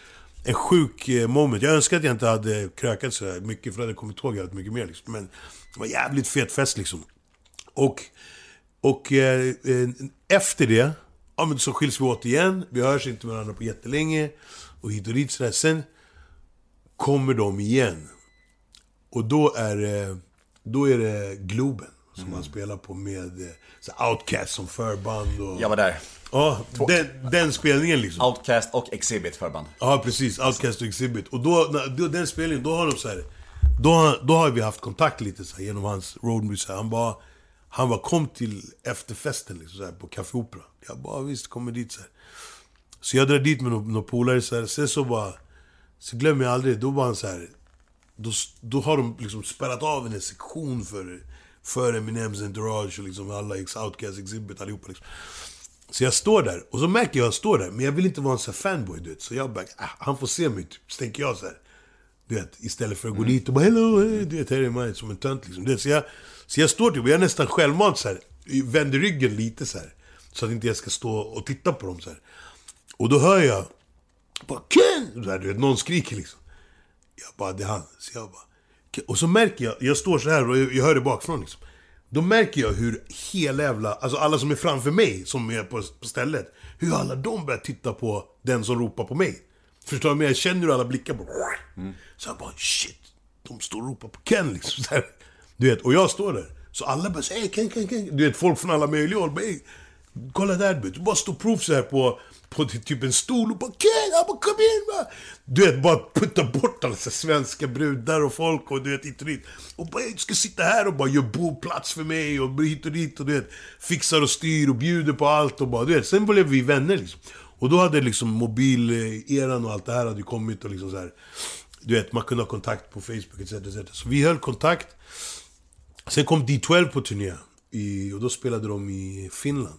en sjuk eh, moment. Jag önskar att jag inte hade krökat så här mycket, för jag hade kommit ihåg jävligt mycket mer liksom. Men det var jävligt fet fest liksom. Och, och eh, eh, efter det, ja men så skiljs vi åt igen. Vi hörs inte med varandra på jättelänge. Och hit och dit sådär. Sen kommer de igen. Och då är det, då är det Globen som han spelar på med eh, så Outcast som förband och...
Jag var där.
Ja, den, den spelningen liksom.
Outcast och Exhibit förband.
Ja, precis. Outcast och Exhibit. Och då, den spelningen, då har de så här. Då, då har vi haft kontakt lite så här, genom hans här. Han bara, han bara kom till efterfesten liksom, så här, på Café Opera. Jag bara visst, kommer dit så här. Så jag drar dit med några några polare så här. Sen så bara, så glömmer jag aldrig, då var han så här. Då, då har de liksom spärrat av en sektion för, för Eminems entourage och liksom alla ex Outcast, Exhibit, allihopa liksom. Så jag står där, och så märker jag att jag står där, men jag vill inte vara en sån fanboy du vet. Så jag bara, ah, han får se mig typ. Så tänker jag så här. Du vet, istället för att gå dit och bara 'Hello, hey, du vet, här är mig' som en tönt liksom. Du vet, så, jag, så jag står typ, och jag är nästan självmant så här. Vänder ryggen lite så här. Så att inte jag ska stå och titta på dem så här. Och då hör jag, bara 'Ken!' Så här, du vet, någon skriker liksom. Jag bara, det är han. Så jag bara... "Ken." Och så märker jag, jag står så här och jag jag hör det bakifrån liksom. Då märker jag hur hela jävla, alltså alla som är framför mig, som är på, på stället, hur alla de börjar titta på den som ropar på mig. Förstår du? Men jag känner hur alla blickar på Så jag bara, shit, de står och ropar på Ken liksom. Så här. Du vet, och jag står där. Så alla bara säger Ken, Ken, Ken. Du vet, folk från alla möjliga håll bara, "Hey, Kolla där du. Du bara står prov så här på, på typ-, typ en stol och bara Kid! bara kom in va. Du vet, bara putta bort alla svenska brudar och folk och du vet hit och dit. Och bara du ska sitta här och bara gör boplats för mig och hit och dit och du vet. Fixar och styr och bjuder på allt och bara du vet. Sen blev vi vänner liksom. Och då hade liksom mobileran och allt det här hade kommit och liksom så här. Du vet, man kunde ha kontakt på Facebook etc. etc. Så vi höll kontakt. Sen kom D12 på turné. I, och då spelade de i Finland.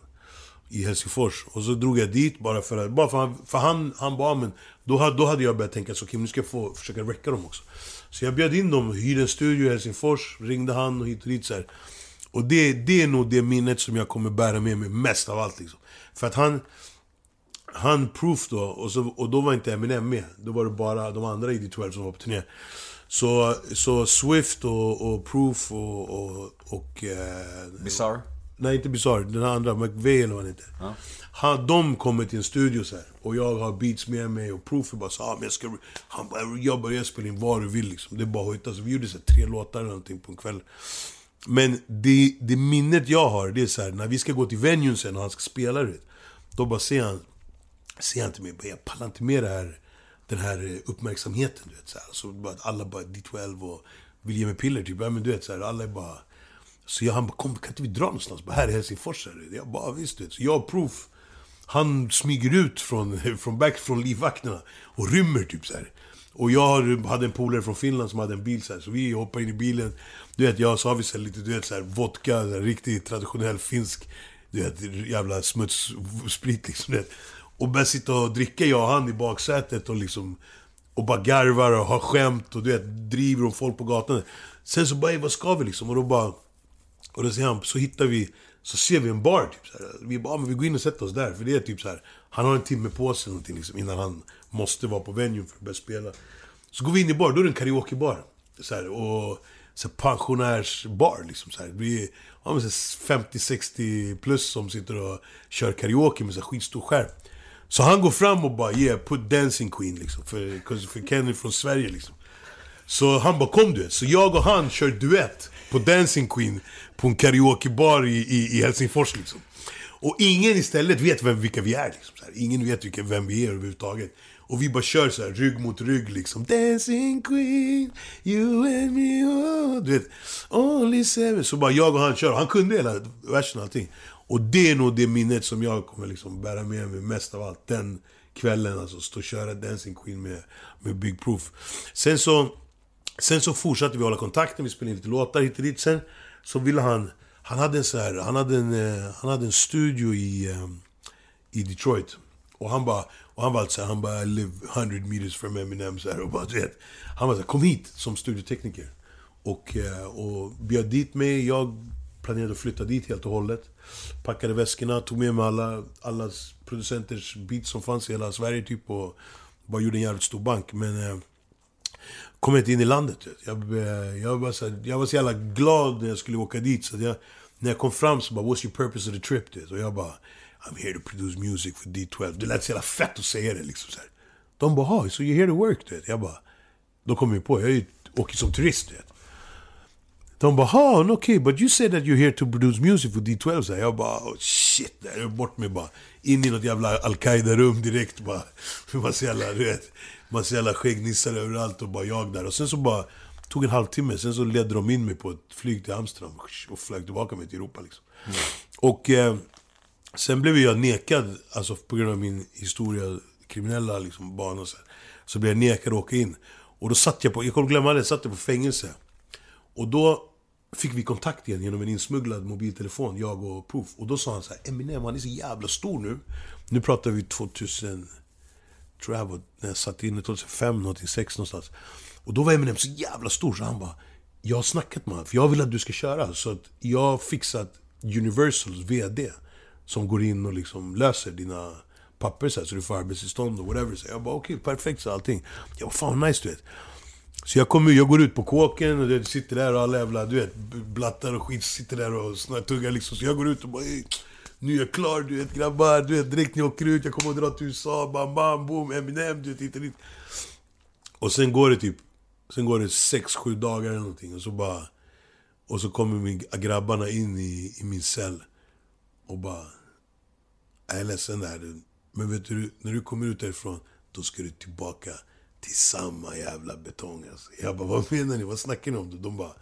I Helsingfors. Och så drog jag dit bara för att... Bara för, han, för han, han bara, men då, hade- då hade jag börjat tänka så okej, nu ska jag få, försöka räcka dem också. Så jag bjöd in dem, hyrde en studio i Helsingfors, ringde han och hit och dit så här. Och det, det är nog det minnet som jag kommer bära med mig mest av allt liksom. För att han... Han Proof då, och, så, och då var inte Eminem med. Då var det bara de andra i D12 som var på turné. Så, så Swift och, och Proof och... och, och eh,
Bizarre.
Nej, inte Bizarre. Den andra, McVeigh eller vad han heter. Han, de kommer till en studio så här. Och jag har beats med mig och Proof är bara så ah, men jag ska... Han bara, jag börjar spela in vad du vill liksom. Det är bara att hojta. Så vi gjorde så här, tre låtar eller någonting på en kväll. Men det, det minnet jag har, det är så här, när vi ska gå till venuen sen och han ska spela det. Då bara ser han, ser han till mig, jag pallar inte med det här, den här eh, uppmärksamheten. Du vet, så här. Så bara, alla bara D12 och vill ge mig piller typ. Ja, men du vet, så här, alla är bara... Så jag, han bara, kom kan inte vi dra någonstans? Bara, här i Helsingfors är det. Jag bara, visst du vet. Så jag och Proof, han smyger ut från, från back från livvakterna och rymmer typ så här. Och jag hade en polare från Finland som hade en bil så, här, så vi hoppar in i bilen. Du vet, jag sa vi så här, lite, du vet, så här, vodka, så här, riktigt traditionell finsk, du vet, jävla smutssprit liksom. Du vet. Och börjar sitta och dricka, jag och han i baksätet och liksom och bara garvar och har skämt och du vet, driver om folk på gatan. Sen så bara, vad ska vi liksom? Och då bara... Och då säger han, så hittar vi, så ser vi en bar typ så här. Vi bara, "Ah, men vi går in och sätter oss där. För det är typ så här. han har en timme på sig någonting liksom, innan han måste vara på venue för att börja spela. Så går vi in i bar, då är det en karaokebar. Så här, och så här, pensionärsbar liksom så här. Vi är ja, 50-60 plus som sitter och kör karaoke med så här skitstor skärm. Så han går fram och bara yeah, put Dancing Queen liksom. För, för Kenny är från Sverige liksom. Så han bara kom du vet. Så jag och han kör duett på Dancing Queen på en karaokebar i, i, i Helsingfors liksom. Och ingen istället vet vem, vilka vi är liksom. Så här. Ingen vet vilka, vem vi är överhuvudtaget. Och vi bara kör så här, rygg mot rygg liksom. Dancing Queen, you and me, oh. Du vet, only seven. Så bara jag och han kör. Han kunde hela versen och allting. Och det är nog det minnet som jag kommer liksom bära med mig mest av allt. Den kvällen alltså, stå och köra Dancing Queen med, med Big Proof. Sen så, sen så fortsatte vi hålla kontakten, vi spelade in lite låtar hit och dit. Sen så ville han, han hade en så här, han hade en, eh, han hade en studio i, eh, i Detroit. Och han bara, och han var alltså, han bara I live 100 meters from Eminem så här, och bara du vet. Han var så här, kom hit som studiotekniker. Och, eh, och bjöd dit mig, jag planerade att flytta dit helt och hållet. Packade väskorna, tog med mig alla, alla producenters beats som fanns i hela Sverige typ och bara gjorde en jävligt stor bank. Men eh, kom inte in i landet. vet. Jag, eh, jag, var så jag var så jävla glad när jag skulle åka dit. Så jag, när jag kom fram så bara, what's your purpose of the trip? du vet. Och jag bara, I'm here to produce music for D12. Det lät så jävla fett att säga det liksom. Så här. De bara, "Ha, so you're here to work? Du vet. Jag bara, då kom jag på, jag åker som turist. Du vet. De bara, ha, okej, okay, but you said that you're here to produce music for D12. Så här, jag bara, oh, shit, där är bort mig bara. In i något jävla Al-Qaida-rum direkt bara. Hur Man så jävla, du vet, man ser jävla skäggnissar överallt och bara jag där. Och sen så bara, tog en halvtimme, sen så ledde de in mig på ett flyg till Amsterdam och flög tillbaka mig till Europa. Liksom. Och eh, sen blev jag nekad, alltså på grund av min historia, kriminella liksom, bana så, här, så blev jag nekad att åka in. Och då satt jag på, jag kommer glömma det, satt jag på fängelse. Och då fick vi kontakt igen genom en insmugglad mobiltelefon, jag och Proof. Och då sa han så här, Eminem han är så jävla stor nu. Nu pratar vi 2000, tror jag var, när jag satt inne 2005, någonting, 6 någonstans. Och då var Eminem så jävla stor så han bara, jag har snackat med honom, för jag vill att du ska köra. Så att jag har fixat Universals VD, som går in och liksom löser dina papper så, här, så du får arbetstillstånd och whatever. Så jag bara okej, perfekt så allting. Jag bara fan vad nice du vet. Så jag kommer jag går ut på kåken och det sitter där och alla jävla, du vet, blattar och skit sitter där och snartuggar liksom. Så jag går ut och bara nu är jag klar, du vet grabbar, du vet direkt när jag åker ut, jag kommer att dra till USA, bam bam boom, Eminem, du vet hit och dit. Och sen går det typ, sen går det 6-7 dagar eller någonting och så bara, och så kommer min, grabbarna in i, i min cell och bara, jag är ledsen där du. Men vet du, när du kommer ut därifrån, då ska du tillbaka till samma jävla betong alltså. Jag bara, vad menar ni? Vad snackar ni om? De bara,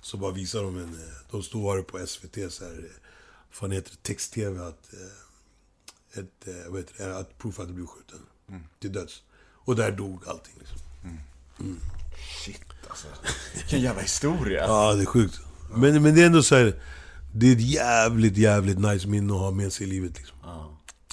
så bara visar de en, de stod var på SVT så här, fan heter det, text-tv att, eh, ett, eh, vad heter det, att Proof hade blivit skjuten. Till döds. Och där dog allting liksom.
Shit alltså. Vilken jävla historia.
Ja, det är sjukt. Men, men det är ändå så här, det är ett jävligt, jävligt nice minne att ha med sig i livet liksom.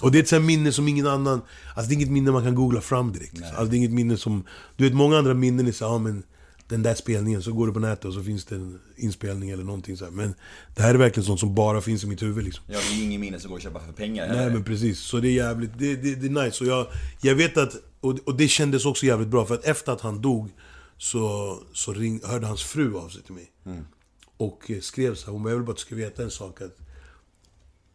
Och det är ett sånt minne som ingen annan... Alltså det är inget minne man kan googla fram direkt. Liksom. Alltså det är inget minne som... Du vet, många andra minnen är så här, ja men... Den där spelningen, så går du på nätet och så finns det en inspelning eller någonting så här. Men det här är verkligen sånt som bara finns i mitt huvud liksom.
Ja, det är ingen minne som går att köpa för pengar
Nej
heller.
men precis, så det är jävligt, det, det, det är nice. Och jag, jag vet att, och, och det kändes också jävligt bra för att efter att han dog så, så ring, hörde hans fru av sig till mig. Och eh, skrev så här, hon bara, jag vill bara att du ska veta en sak att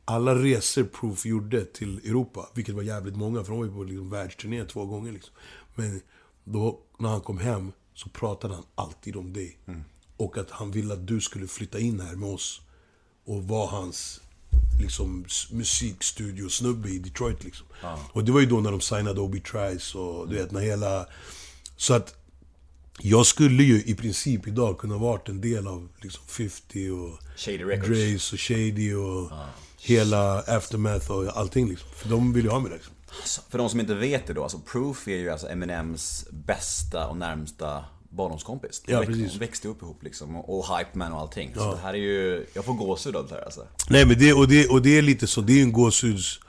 alla resor Proof gjorde till Europa, vilket var jävligt många, för de var ju på liksom världsturné två gånger liksom. Men då, när han kom hem, så pratade han alltid om dig. Och att han ville att du skulle flytta in här med oss. Och vara hans liksom, musikstudiosnubbe i Detroit liksom. Och det var ju då när de signade Obi Trice och du vet, när hela... Så att jag skulle ju i princip idag kunna varit en del av liksom 50 och
Shady Records.
Drace och Shady och hela Aftermath och allting liksom. För de vill ju ha mig där liksom.
Så För de som inte vet det då, alltså Proof är ju alltså Eminems bästa och närmsta barndomskompis. De
Ja,
väx-
precis.
de växte upp ihop liksom, och, och Hype Man och allting. Så det här är ju, jag får gåshud av det här alltså.
Nej men det, och det, och det är lite så, det är en gåshuds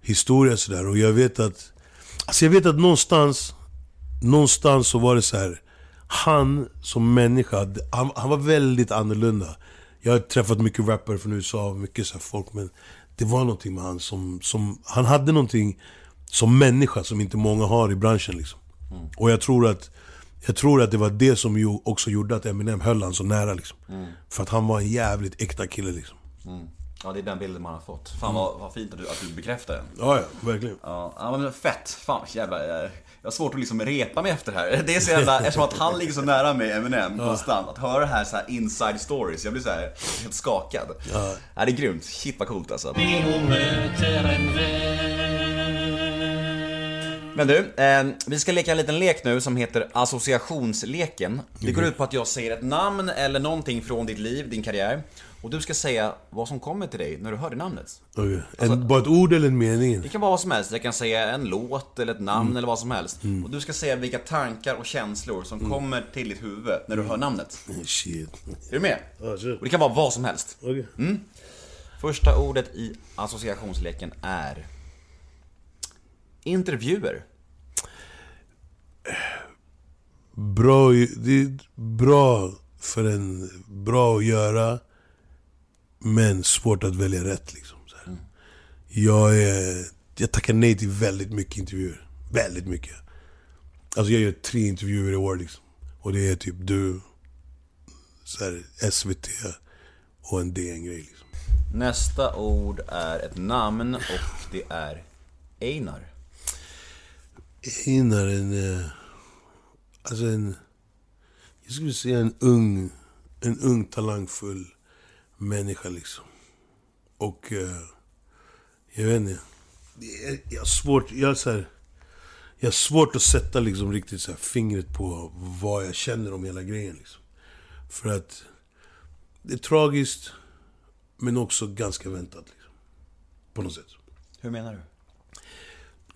historia sådär. Och jag vet att, alltså jag vet att någonstans, någonstans så var det så här. Han som människa, han, han var väldigt annorlunda. Jag har träffat mycket rappare från USA, mycket så folk, men det var någonting med han som, som, han hade någonting som människa som inte många har i branschen liksom. Och jag tror att jag tror att det var det som ju också gjorde att Eminem höll han så nära liksom. För att han var en jävligt äkta kille liksom.
Ja, det är den bilden man har fått. Fan vad, vad fint att du, att du bekräftar den.
Ja, ja, verkligen.
Ja, ja, men fett. Fan jävla, jag, har svårt att liksom repa mig efter det här. Det är så jävla, eftersom att han ligger så nära mig, Eminem, konstant. Att höra det här så här inside stories, jag blir så här helt skakad. Ja. det är grymt. Shit vad coolt alltså. Men du, eh, vi ska leka en liten lek nu som heter associationsleken. Det går ut på att jag säger ett namn eller någonting från ditt liv, din karriär. Och du ska säga vad som kommer till dig när du hör det namnet.
Okej. En, bara ett ord eller en mening?
Det kan vara vad som helst. Jag kan säga en låt eller ett namn eller vad som helst. Och du ska säga vilka tankar och känslor som kommer till ditt huvud när du hör namnet.
Shit.
Är du med? Och det kan vara vad som helst.
Okej.
Första ordet i associationsleken är intervjuer.
Bra, det är bra för en, bra att göra, men svårt att välja rätt liksom. Så här. Jag, är, jag tackar nej till väldigt mycket intervjuer. Väldigt mycket. Alltså jag gör tre intervjuer i år liksom. Och det är typ du, så här, SVT och en DN-grej liksom.
Nästa ord är ett namn och det är Einar.
Einar en... eh, Alltså en... Jag skulle säga en ung... En ung talangfull människa liksom. Och... eh, Jag vet inte. Det är- Jag har svårt... Jag, är så här, Jag har svårt att sätta liksom riktigt så fingret på vad jag känner om hela grejen. Liksom. För att det är tragiskt, men också ganska väntat. Liksom. På något sätt.
Hur menar du?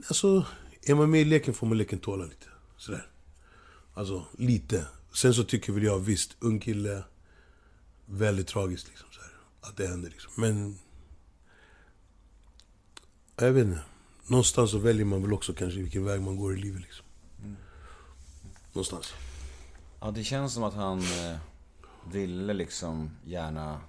Alltså, är man med i leken får man leken tåla lite. Sådär. Alltså, lite. Sen så tycker väl jag visst, ung kille, väldigt tragiskt liksom. Att det händer liksom. Men... Jag vet inte. Någonstans så väljer man väl också kanske vilken väg man går i livet liksom. Någonstans.
Ja, det känns som att han eh, ville liksom gärna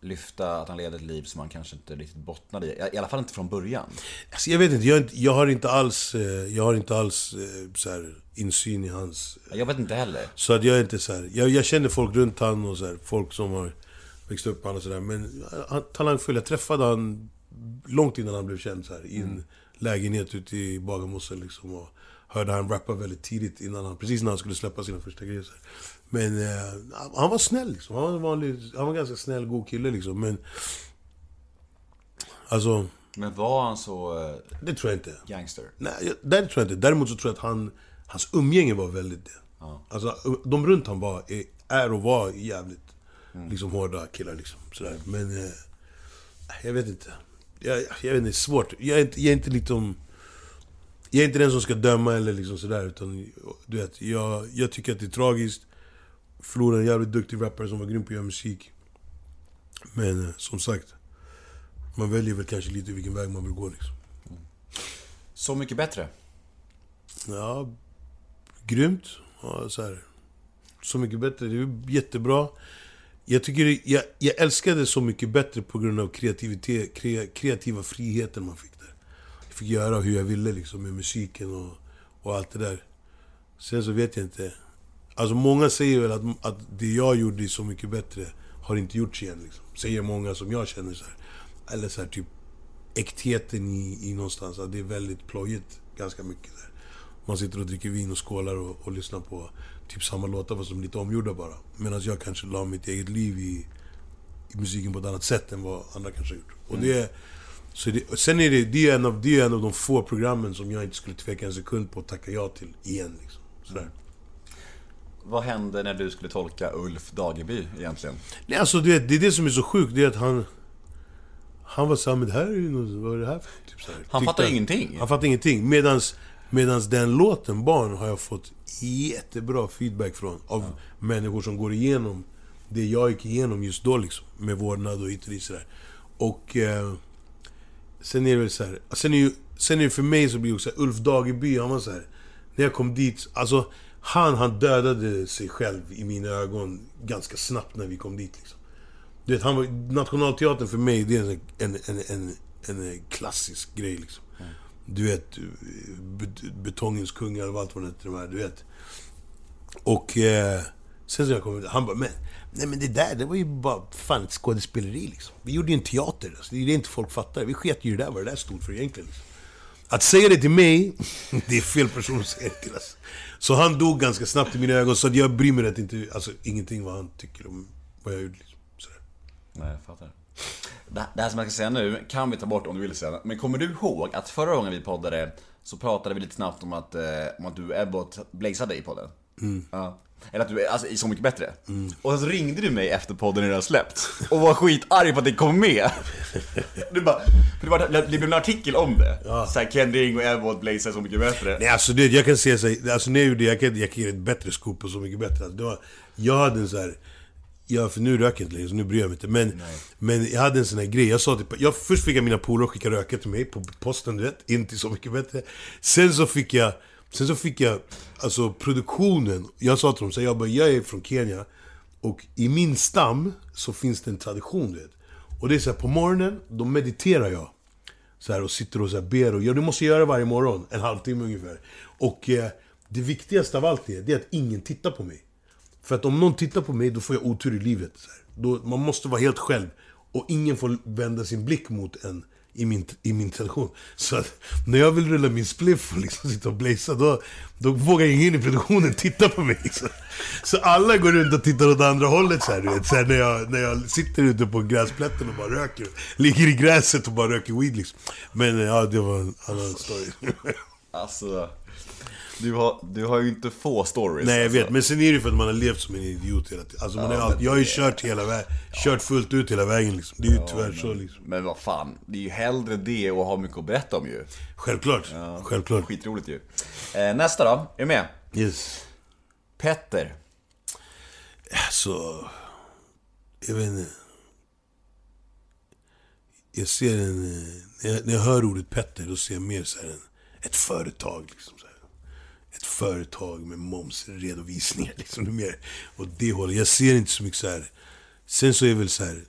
lyfta att han levde ett liv som han kanske inte riktigt bottnade i. I alla fall inte från början.
Alltså, jag vet inte, jag, har inte- jag har inte alls, eh, jag har inte alls eh, så här, insyn i hans...
Jag vet inte heller.
Så att jag är inte så här, jag, jag känner folk runt han och så här, folk som har växt upp med och sådär. Men han, talangfull, jag träffade han långt innan han blev känd så här, i en lägenhet ute i Bagarmossen liksom. Och hörde han rappa väldigt tidigt, innan han, precis när han skulle släppa sina första grejer. Så här. Men eh, han var snäll liksom. Han var, en vanlig, han var en ganska snäll, god kille liksom. Men... Alltså,
Men var han så eh,
det tror jag inte.
gangster?
Nej, det tror jag inte. Däremot så tror jag att han, hans umgänge var väldigt det. Alltså, de runt han var, är, är och var jävligt liksom, hårda killar. Liksom, sådär. Men eh, jag vet inte. Jag, jag vet inte, det är svårt. Jag är inte, jag är inte liksom... Jag är inte den som ska döma eller liksom sådär. Utan, du vet, jag, jag tycker att det är tragiskt. Förlorade en jävligt duktig rappare som var grym på att göra musik. Men eh, som sagt, man väljer väl kanske lite vilken väg man vill gå liksom.
Så mycket bättre.
Ja, grymt. Ja, så, här. så mycket bättre. Det är jättebra. Jag, tycker, jag, jag älskade Så mycket bättre på grund av kreativitet, kre, kreativa friheten man fick där. Jag fick göra hur jag ville liksom, med musiken och, och allt det där. Sen så vet jag inte. Alltså många säger väl att, att det jag gjorde i Så mycket bättre har inte gjorts igen. Liksom. Säger många som jag känner så här. Eller så här, typ äktheten i, i någonstans. Att det är väldigt plojigt ganska mycket. Där. Man sitter och dricker vin och skålar och, och lyssnar på typ samma låtar fast de lite omgjorda bara. Medan jag kanske la mitt eget liv i, i musiken på ett annat sätt än vad andra kanske har gjort. Och det är, så det, sen är det, det är en av, det är en av de få programmen som jag inte skulle tveka en sekund på att tacka ja till igen. Liksom. Sådär.
Vad hände när du skulle tolka Ulf Dageby egentligen?
Nej, alltså du vet, det är det som är så sjukt, det är att han... Han var såhär, men det här är ju något, vad är det här för typ så här,
Han fattar
att-
ingenting.
Han fattar ingenting. Medans, medans den låten, Barn, har jag fått jättebra feedback från. Av människor som går igenom det jag gick igenom just då liksom. Med vårdnad och dit sådär. Och... Eh, sen är det väl så här, sen är ju, sen är det för mig så blir det också här, Ulf Dageby, han var så här. När jag kom dit, alltså... Han, han dödade sig själv i mina ögon ganska snabbt när vi kom dit liksom. Du vet, han var, Nationalteatern för mig, det är en, en, en, en, en klassisk grej liksom. Du vet, bet- betongens kungar och allt vad det heter, du vet. Och eh, sen så jag kom ut, han bara, men, nej men det där, det var ju bara fan ett skådespeleri liksom. Vi gjorde ju en teater, alltså. det är det inte folk fattar. Vi sket ju i det där, vad det där stod för egentligen. Liksom. Att säga det till mig, det är fel person att säga det till. Alltså. Så han dog ganska snabbt i mina ögon, så att jag bryr mig rätt inte, alltså ingenting vad han tycker om vad jag gjorde. Liksom. Sådär.
Nej, jag fattar. Det, det här som jag ska säga nu kan vi ta bort om du vill säga det. Men kommer du ihåg att förra gången vi poddade så pratade vi lite snabbt om att, eh, om att du och Ebbot blazade i podden? Ja. Eller att du är alltså, Så Mycket Bättre. Och sen så ringde du mig efter podden när den släppt och var skitarg på att det kom med. Du bara, för det, var, det blev en artikel om det. Ja. Såhär, Ken Ring och Ebbot blazar Så Mycket Bättre.
Nej alltså det, jag kan säga så här, alltså gjorde det, jag kan, jag kan ge ett bättre scoop och så mycket bättre. Alltså, det var, jag hade en så här, ja för nu röker jag inte längre så nu bryr jag mig inte. Men, men jag hade en sån här grej, jag sa typ, jag, först fick jag mina polare skicka röka till mig på posten du vet, inte Så Mycket Bättre. Sen så fick jag, sen så fick jag, alltså produktionen, jag sa till dem så jag bara, jag är från Kenya och i min stam så finns det en tradition du vet. Och det är så här, på morgonen, då mediterar jag. Så här, och sitter och så här ber och ja, du måste göra det varje morgon, en halvtimme ungefär. Och eh, det viktigaste av allt är, det är att ingen tittar på mig. För att om någon tittar på mig, då får jag otur i livet. Så här. Då, man måste vara helt själv. Och ingen får vända sin blick mot en i min, i min tradition. Så att när jag vill rulla min spliff och liksom sitta och blaza, då, då vågar ingen i produktionen titta på mig. Liksom. Så alla går runt och tittar åt andra hållet så här, du vet. Så här, när, jag, när jag sitter ute på gräsplätten och bara röker. Ligger i gräset och bara röker weed liksom. Men eh, ja, det var en annan story.
Alltså, du har, du har ju inte få stories.
Nej jag
alltså.
vet, men sen är det ju för att man har levt som en idiot hela tiden. Alltså man har, alltid, jag har ju kört hela vägen, kört fullt ut hela vägen liksom. Det är ju tyvärr så liksom.
Men vad fan, det är ju hellre det och ha mycket att berätta om ju.
Självklart, självklart.
Skitroligt ju. Eh, nästa då, är du med?
Yes.
Petter.
Alltså... Jag vet inte. Jag ser en... eh, När jag, när jag hör ordet Petter, då ser jag mer så här en, ett företag. Liksom, företag med momsredovisningar. Liksom, mer och det hållet. Jag ser inte så mycket så här. Sen så är det väl så här...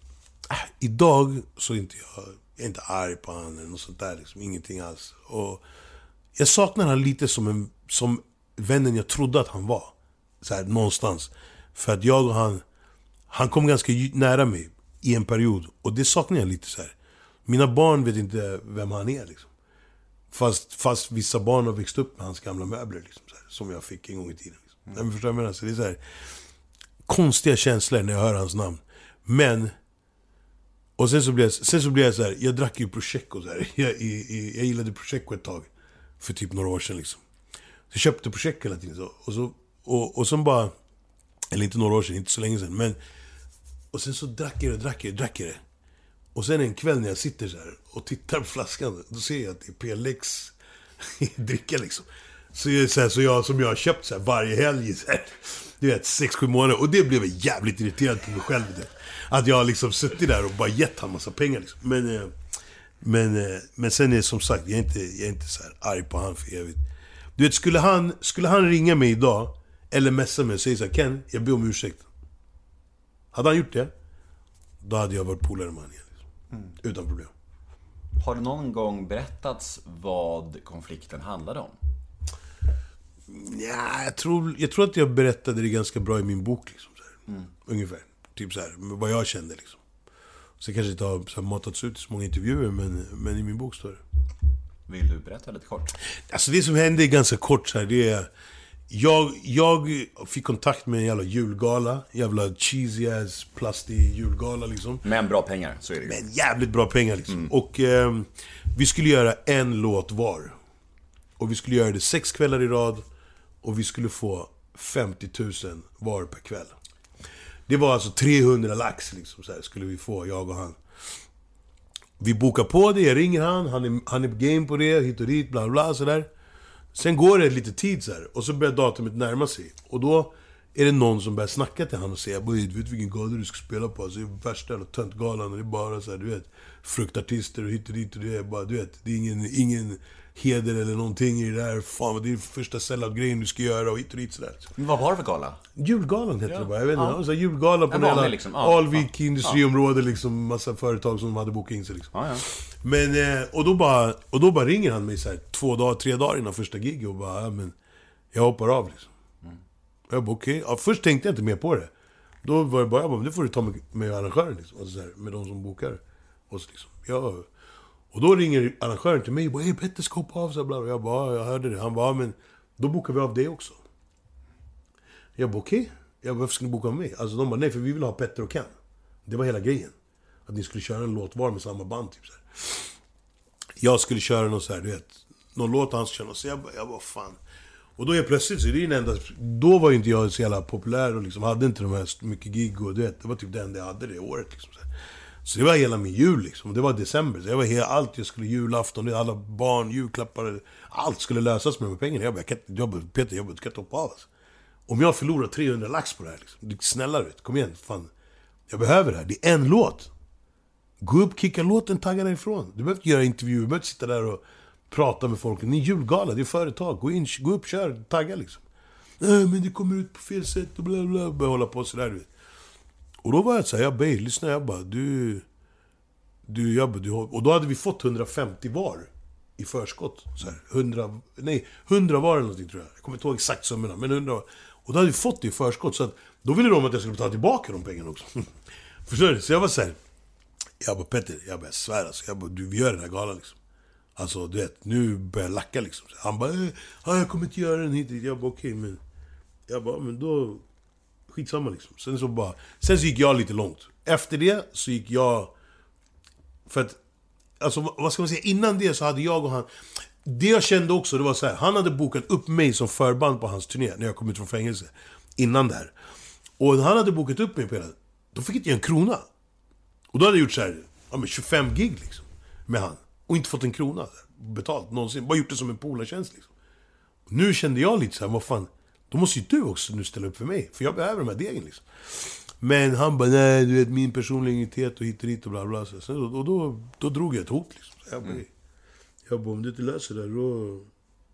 Ah, idag så är inte jag, jag är inte arg på honom eller något sånt där. Liksom, ingenting alls. Och jag saknar honom lite som, en, som vännen jag trodde att han var. Så här, någonstans. För att jag och han, han kom ganska nära mig i en period. Och det saknar jag lite så här. Mina barn vet inte vem han är liksom. Fast, fast vissa barn har växt upp med hans gamla möbler liksom, här, Som jag fick en gång i tiden. Liksom. Nej, men förstår jag menar? Så det är så här, konstiga känslor när jag hör hans namn. Men... Och sen så blev jag, sen så blev jag så här, jag drack ju prosecco så här. Jag, i, i, jag gillade prosecco ett tag. För typ några år sedan liksom. Så jag köpte prosecco hela tiden. Så, och, så, och, och sen bara... Eller inte några år sedan, inte så länge sedan. Men... Och sen så drack jag det, drack jag det, drack jag det. Och sen en kväll när jag sitter så här och tittar på flaskan, då ser jag att det är PLX dricka liksom. Så jag, så, här, så jag, som jag har köpt så här varje helg i så här, du vet, 6-7 månader. Och det blev jag jävligt irriterad på mig själv. Det. Att jag har liksom suttit där och bara gett han massa pengar liksom. Men, eh, men, eh, men sen är det som sagt, jag är inte, jag är inte så här arg på han för evigt. Du vet, skulle han, skulle han ringa mig idag, eller messa mig och säga så här, Ken, jag ber om ursäkt. Hade han gjort det, då hade jag varit polare med honom igen. Liksom. Utan problem.
Har det någon gång berättats vad konflikten handlade om?
Ja, jag tror, jag tror att jag berättade det ganska bra i min bok. Liksom, här. Ungefär. Typ så här, vad jag kände liksom. Så kanske inte har så här, matats ut i så många intervjuer, men, men i min bok står det.
Vill du berätta lite kort?
Alltså det som hände är ganska kort så här, det är... Jag, jag fick kontakt med en jävla julgala. Jävla cheesy ass plastig julgala liksom.
Men bra pengar, så är det ju.
Men jävligt bra pengar liksom. Och ehm, vi skulle göra en låt var. Och vi skulle göra det sex kvällar i rad. Och vi skulle få 50 000 var per kväll. Det var alltså 300 lax liksom, så här, skulle vi få, jag och han. Vi bokar på det, jag ringer han, han är, han är game på det, hit och dit, bla bla, sådär. Sen går det lite tid så här, och så börjar datumet närma sig. Och då är det någon som börjar snacka till honom och säga "Boy, du vet vilken gala du ska spela på? Alltså, det är värsta jävla töntgalan och det är bara så här, du vet, fruktartister och hit och dit och det är bara, du vet, det är ingen, ingen heder eller någonting i det där. Fan, vad det är första sellout-grejen du ska göra och hit och dit sådär.
Men vad var det för gala?
Julgalan hette det bara, jag vet inte. Ja. Så julgala på jävla
liksom, ja.
Alvik industriområde liksom. Massa företag som hade bokat in sig liksom.
Ja, ja.
Men, eh, och då bara, och då bara ringer han mig så här, två dagar, tre dagar innan första gig och bara, ja, men jag hoppar av liksom. Jag bara okej. Ja, först tänkte jag inte mer på det. Då var det bara, jag bara, det får du ta med, med arrangören liksom. Alltså, så här, med de som bokar oss liksom. Ja. Och då ringer arrangören till mig och bara, hey, Petter ska hoppa av så bla, bla. Jag bara, jag hörde det. Han bara, men då bokar vi av det också. Jag bara okej. Okay. Jag bara, varför ska ni boka av mig? Alltså de bara, nej för vi vill ha Petter och Ken. Det var hela grejen. Att ni skulle köra en låt var med samma band typ så här. Jag skulle köra någon så här, du vet. Någon låt han skulle köra. Så jag bara, jag bara fan. Och då är plötsligt så det är den enda... Då var ju inte jag så jävla populär och liksom hade inte de här mycket gig och du vet. Det var typ det enda jag hade det året liksom. Så, här så det var hela min jul liksom. Det var december. Så jag var hela, allt jag skulle, julafton, alla barn, julklappar. Allt skulle lösas med de pengarna. Jag bara, jag kan, jag bara Peter, jag bara, du kan inte hoppa av alltså. Om jag förlorar 300 lax på det här liksom. Snälla du vet, kom igen. Fan. Jag behöver det här. Det är en låt. Gå upp, kicka låten, tagga därifrån. Du behöver inte göra intervjuer, du behöver inte sitta där och prata med folk. Ni är julgala, det är företag. Gå in, gå upp, kör, tagga liksom. Nej men det kommer ut på fel sätt och bla bla. Börja hålla på sådär du vet. Och då var jag såhär, jag bara, lyssna jag bara, du... Du, jag bara, du har... Och då hade vi fått 150 var i förskott. Så här, 100, nej, 100 var eller någonting tror jag. Jag kommer inte ihåg exakt summorna, men 100 var. Och då hade vi fått det i förskott, så att då ville de att jag skulle betala tillbaka de pengarna också. Förstår du? Så jag var såhär, jag bara Petter, jag bara jag svär alltså, jag bara, du vi gör den här galan liksom. Alltså du vet, nu börjar jag lacka liksom. Han bara, äh, jag kommer inte göra den hit. Jag bara okej okay, men... Jag bara, men då... Skitsamma liksom. Sen så bara... Sen så gick jag lite långt. Efter det så gick jag... För att... Alltså vad- ska man säga? Innan det så hade jag och han... det jag kände också, det var så här. Han hade bokat upp mig som förband på hans turné när jag kom ut från fängelse. Innan det här. Och när han hade bokat upp mig på hela... Då fick inte jag en krona. Och då hade jag gjort så här, ja, men 25 gig liksom. Med han. Och inte fått en krona betalt någonsin. Bara gjort det som en polartjänst liksom. Och nu kände jag lite så här, vad fan. Då måste ju du också nu ställa upp för mig. För jag behöver de här degen liksom. Men han bara, nej du vet min personliga dignitet och hit och dit och bla bla. Så, och då, då drog jag ett hot liksom. Så jag bara, jag bara, om du inte löser det då,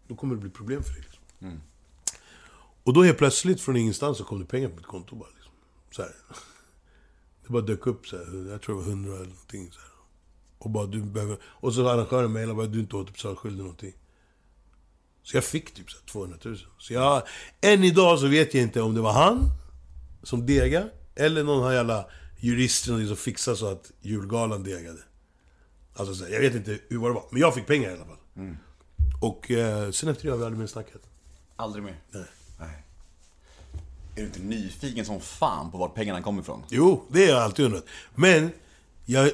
då kommer det bli problem för dig. Liksom. Och då helt plötsligt från ingenstans så kom det pengar på mitt konto bara. Liksom. Så här. Det bara dök upp så här, jag tror det var 100 eller någonting. Så här. Och bara, du behöver... Och så arrangören mejlade bara, du är inte återbetalningsskyldig någonting. Så jag fick typ så här 200 000. Så jag, än idag så vet jag inte om det var han som degade, eller någon här jävla jurist som fixade så att julgalan degade. Alltså jag vet inte hur det var, men jag fick pengar i alla fall. Och eh, sen efter det har vi aldrig mer snackat.
Aldrig mer?
Nej.
Nej. Är du inte nyfiken som fan på vart pengarna kommer ifrån?
Jo, det har jag alltid undrat. Men, jag,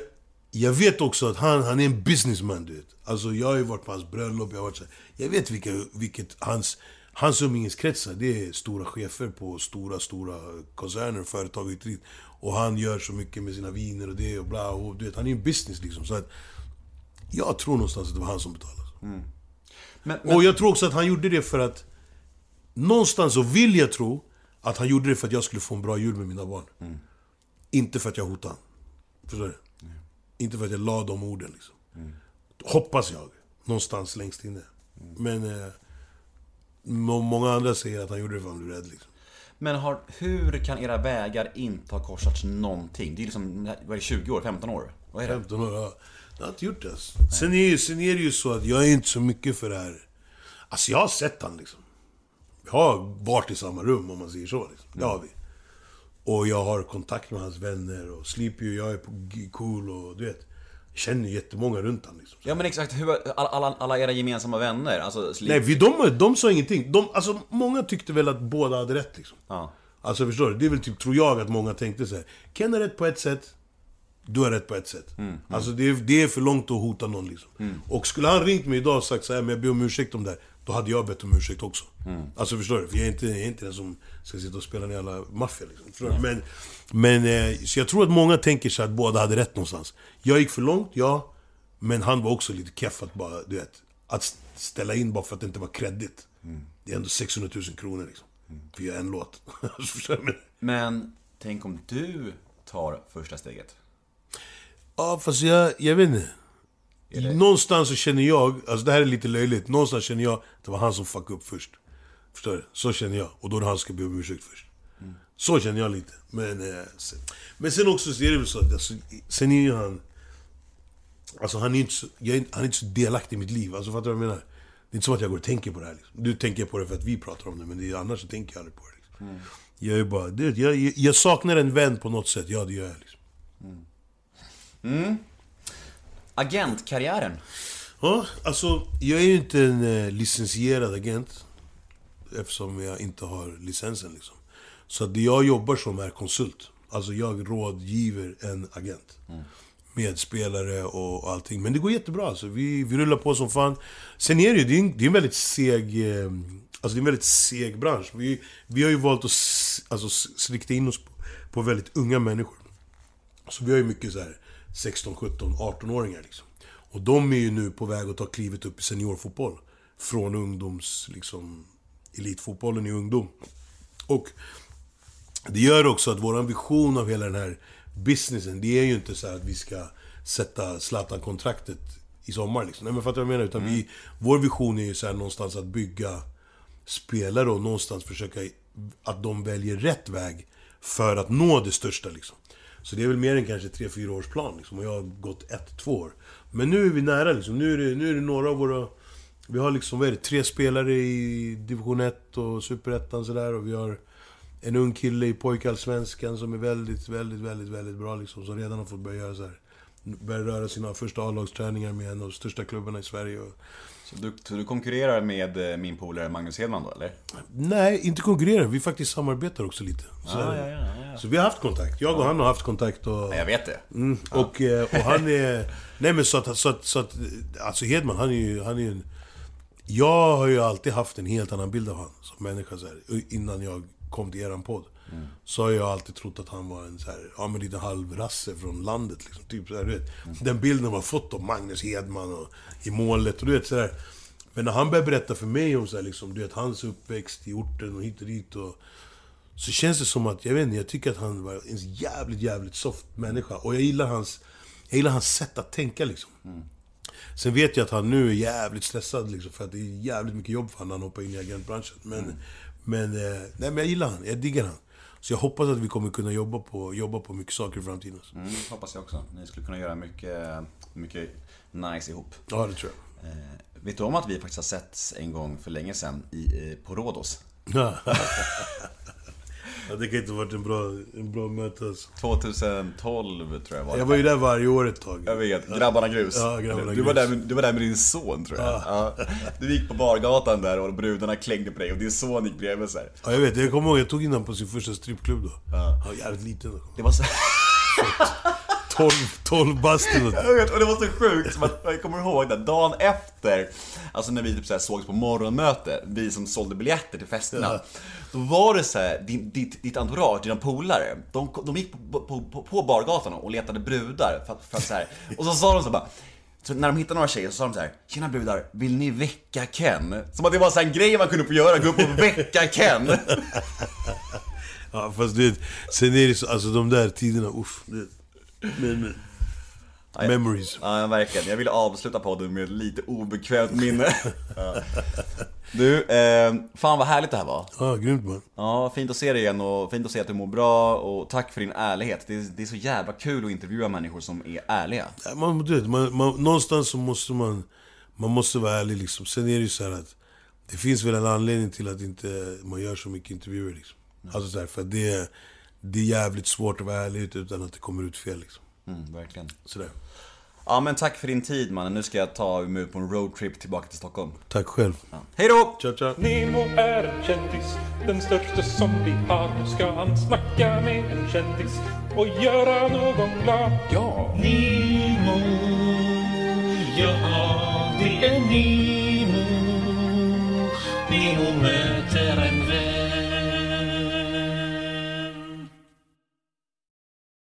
jag vet också att han, han är en businessman, du vet. Alltså, jag har ju varit på hans bröllop, jag har varit så här, Jag vet vilka, vilket hans, hans umgängeskretsar, det är stora chefer på stora, stora koncerner, företag och dit. Och han gör så mycket med sina viner och det och bla, och du vet, han är ju en business liksom. Så att, jag tror någonstans att det var han som betalade.
Men, men,
Och jag tror också att han gjorde det för att... Någonstans så vill jag tro att han gjorde det för att jag skulle få en bra jul med mina barn. Inte för att jag hotade honom. Förstår du? Inte för att jag la de orden liksom. Hoppas jag. Någonstans längst inne. Men... Eh, må- många andra säger att han gjorde det för att han blev rädd liksom.
men har, hur kan era vägar inte ha korsats någonting? Det är liksom, vad är det, 20 år? 15 år? Vad är det?
15 år, ja. Jag har inte gjort det alltså. sen, är, sen är det ju så att jag är inte så mycket för det här. Alltså jag har sett han liksom. Vi har varit i samma rum om man säger så. Liksom. Det har vi. Och jag har kontakt med hans vänner och Sleepy och jag är på cool och du vet. Känner jättemånga runt han liksom.
Ja men exakt, hur, alla, alla, alla era gemensamma vänner, alltså Sleep...
Nej, vi, de, de sa ingenting. De, alltså, många tyckte väl att båda hade rätt liksom.
Ja.
Alltså förstår du? Det är väl typ, tror jag, att många tänkte så här. Ken har rätt på ett sätt, du har rätt på ett sätt. Alltså det är, det är för långt att hota någon liksom. Och skulle han ringt mig idag och sagt så här, men jag ber om ursäkt om det här. Då hade jag bett om ursäkt också. Alltså förstår du? För jag är inte, jag är inte den som ska sitta och spela en jävla maffia liksom. Men, men eh, så jag tror att många tänker så att båda hade rätt någonstans. Jag gick för långt, ja. Men han var också lite keff att bara, du vet. Att ställa in bara för att det inte var kreddigt. Det är ändå 600 000 kronor liksom. För att göra en låt. Alltså, Men
tänk om du tar första steget?
Ja, fast jag, jag vet inte. Någonstans så känner jag, alltså det här är lite löjligt, någonstans känner jag att det var han som fuckade upp först. Förstår du? Så känner jag. Och då är det han som ska be om ursäkt först. Så känner jag lite. Men, eh, sen, men sen också så är det väl så att, alltså, sen är ju han... Alltså han är inte så, jag är, han är inte så delaktig i mitt liv. Alltså fattar du vad jag menar? Det är inte så att jag går och tänker på det här liksom. Du tänker på det för att vi pratar om det, men det är, annars så tänker jag aldrig på det. Liksom. Jag är bara, det, jag, jag, saknar en vän på något sätt, ja det gör jag liksom.
Agentkarriären?
Ja, alltså jag är ju inte en eh, licensierad agent. Eftersom jag inte har licensen liksom. Så det jag jobbar som är konsult. Alltså jag rådgiver en agent. Med spelare och, allting. Men det går jättebra alltså. Vi, vi rullar på som fan. Sen är det ju, det är en, det är en väldigt seg... Eh, alltså det är en väldigt seg bransch. Vi, vi har ju valt att alltså, rikta in oss på, på väldigt unga människor. Så vi har ju mycket så här 16, 17, 18-åringar liksom. Och de är ju nu på väg att ta klivet upp i seniorfotboll. Från ungdoms, liksom, elitfotbollen i ungdom. Och det gör också att vår vision av hela den här businessen, det är ju inte så att vi ska sätta Zlatan-kontraktet i sommar liksom. Nej men fattar du vad jag menar? Utan vi, vår vision är ju så här någonstans att bygga spelare och någonstans försöka att de väljer rätt väg för att nå det största liksom. Så det är väl mer än kanske 3-4 års plan liksom. Och jag har gått 1-2 år. Men nu är vi nära liksom. Nu är det, nu är det några av våra... Vi har liksom, vad är det, tre spelare i division 1 och superettan sådär. Och vi har en ung kille i pojkallsvenskan som är väldigt, väldigt, väldigt, väldigt bra liksom. Som redan har fått börja göra så här. Börja röra sina första A-lagsträningar med en av de största klubbarna i Sverige. Och,
så du, så du konkurrerar med eh, min polare Magnus Hedman då, eller?
Nej, inte konkurrerar. Vi faktiskt samarbetar också lite. Så,
Ah, ja, ja, ja.
så vi har haft kontakt. Jag och han har haft kontakt. Och,
Ja, jag vet det.
Mm, och, eh, och han är... Nej men så att, så att, så att... Alltså Hedman, han är ju, han är ju en... jag har ju alltid haft en helt annan bild av han som människa så här, innan jag kom till eran podd. Så har jag alltid trott att han var en så här, ja men lite halvrasse från landet liksom. Typ så här, du vet. Den bilden man fått av Magnus Hedman och i målet och du vet sådär. Men när han började berätta för mig om så här, liksom, du vet, hans uppväxt i orten och hit och dit och... Så känns det som att, jag vet inte, jag tycker att han var en jävligt, jävligt soft människa. Och jag gillar hans, jag gillar hans sätt att tänka liksom. Sen vet jag att han nu är jävligt stressad liksom, för att det är jävligt mycket jobb för honom när han hoppar in i agentbranschen. Men, men, eh, nej, men jag gillar han, jag diggar han. Så jag hoppas att vi kommer kunna jobba på, jobba på mycket saker i framtiden.
Mm, hoppas jag också. Ni skulle kunna göra mycket, mycket nice ihop.
Ja, det tror
Eh, vet du om att vi faktiskt har setts en gång för länge sedan i, eh, på Rhodos?
ja, det kan inte ha varit en bra, en bra möte alltså.
2012 tror jag var det.
Jag var ju där varje år ett tag.
Jag vet, Grabbarna Grus.
Ja, Grabbarna
du, var
Grus.
där med, du var där med din son tror jag. Ja. Du gick på bargatan där och brudarna klängde på dig och din son gick bredvid så här.
Ja, jag vet. Jag kommer ihåg, jag tog in honom på sin första strippklubb då. Ja. Han var jävligt liten då.
Det var så
12, 12 bast eller
Jag vet, och det var så sjukt, som att jag kommer ihåg det, dagen efter, alltså när vi typ så här sågs på morgonmöte, vi som sålde biljetter till festerna. Då var det så här, din, ditt, ditt entourage, dina polare, de, de gick på, på, på, på bargatan och letade brudar. För, för att så här, och så sa de så bara, så när de hittade några tjejer så sa de så här, Tjena brudar, vill ni väcka Ken? Som att det var så en grej man kunde få göra, gå upp och väcka Ken.
Ja, fast du vet, sen är det så, alltså de där tiderna, uff. du vet. Men, men. Memories.
Ja, verkligen. Jag ville avsluta podden med ett lite obekvämt minne. Ja. Du, eh, fan vad härligt det här var.
Ja, grymt man.
Ja, fint att se dig igen och fint att se att du mår bra och tack för din ärlighet. Det är, det är så jävla kul att intervjua människor som är ärliga.
Ja, Man, du vet, man, man, någonstans så måste man, man måste vara ärlig liksom. Sen är det ju så att det finns väl en anledning till att inte man gör så mycket intervjuer liksom. Alltså så här, för det, det är jävligt svårt att vara ärlig utan att det kommer ut fel liksom.
Mm, verkligen.
Sådär.
Ja men tack för din tid mannen. Nu ska jag ta mig ut på en roadtrip tillbaka till Stockholm.
Tack själv.
Hej då!
Ciao, ciao.
Nemo är en kändis, den största som vi har. Nu ska han snacka med en kändis och göra någon glad. Ja!
Nemo, ja det är Nemo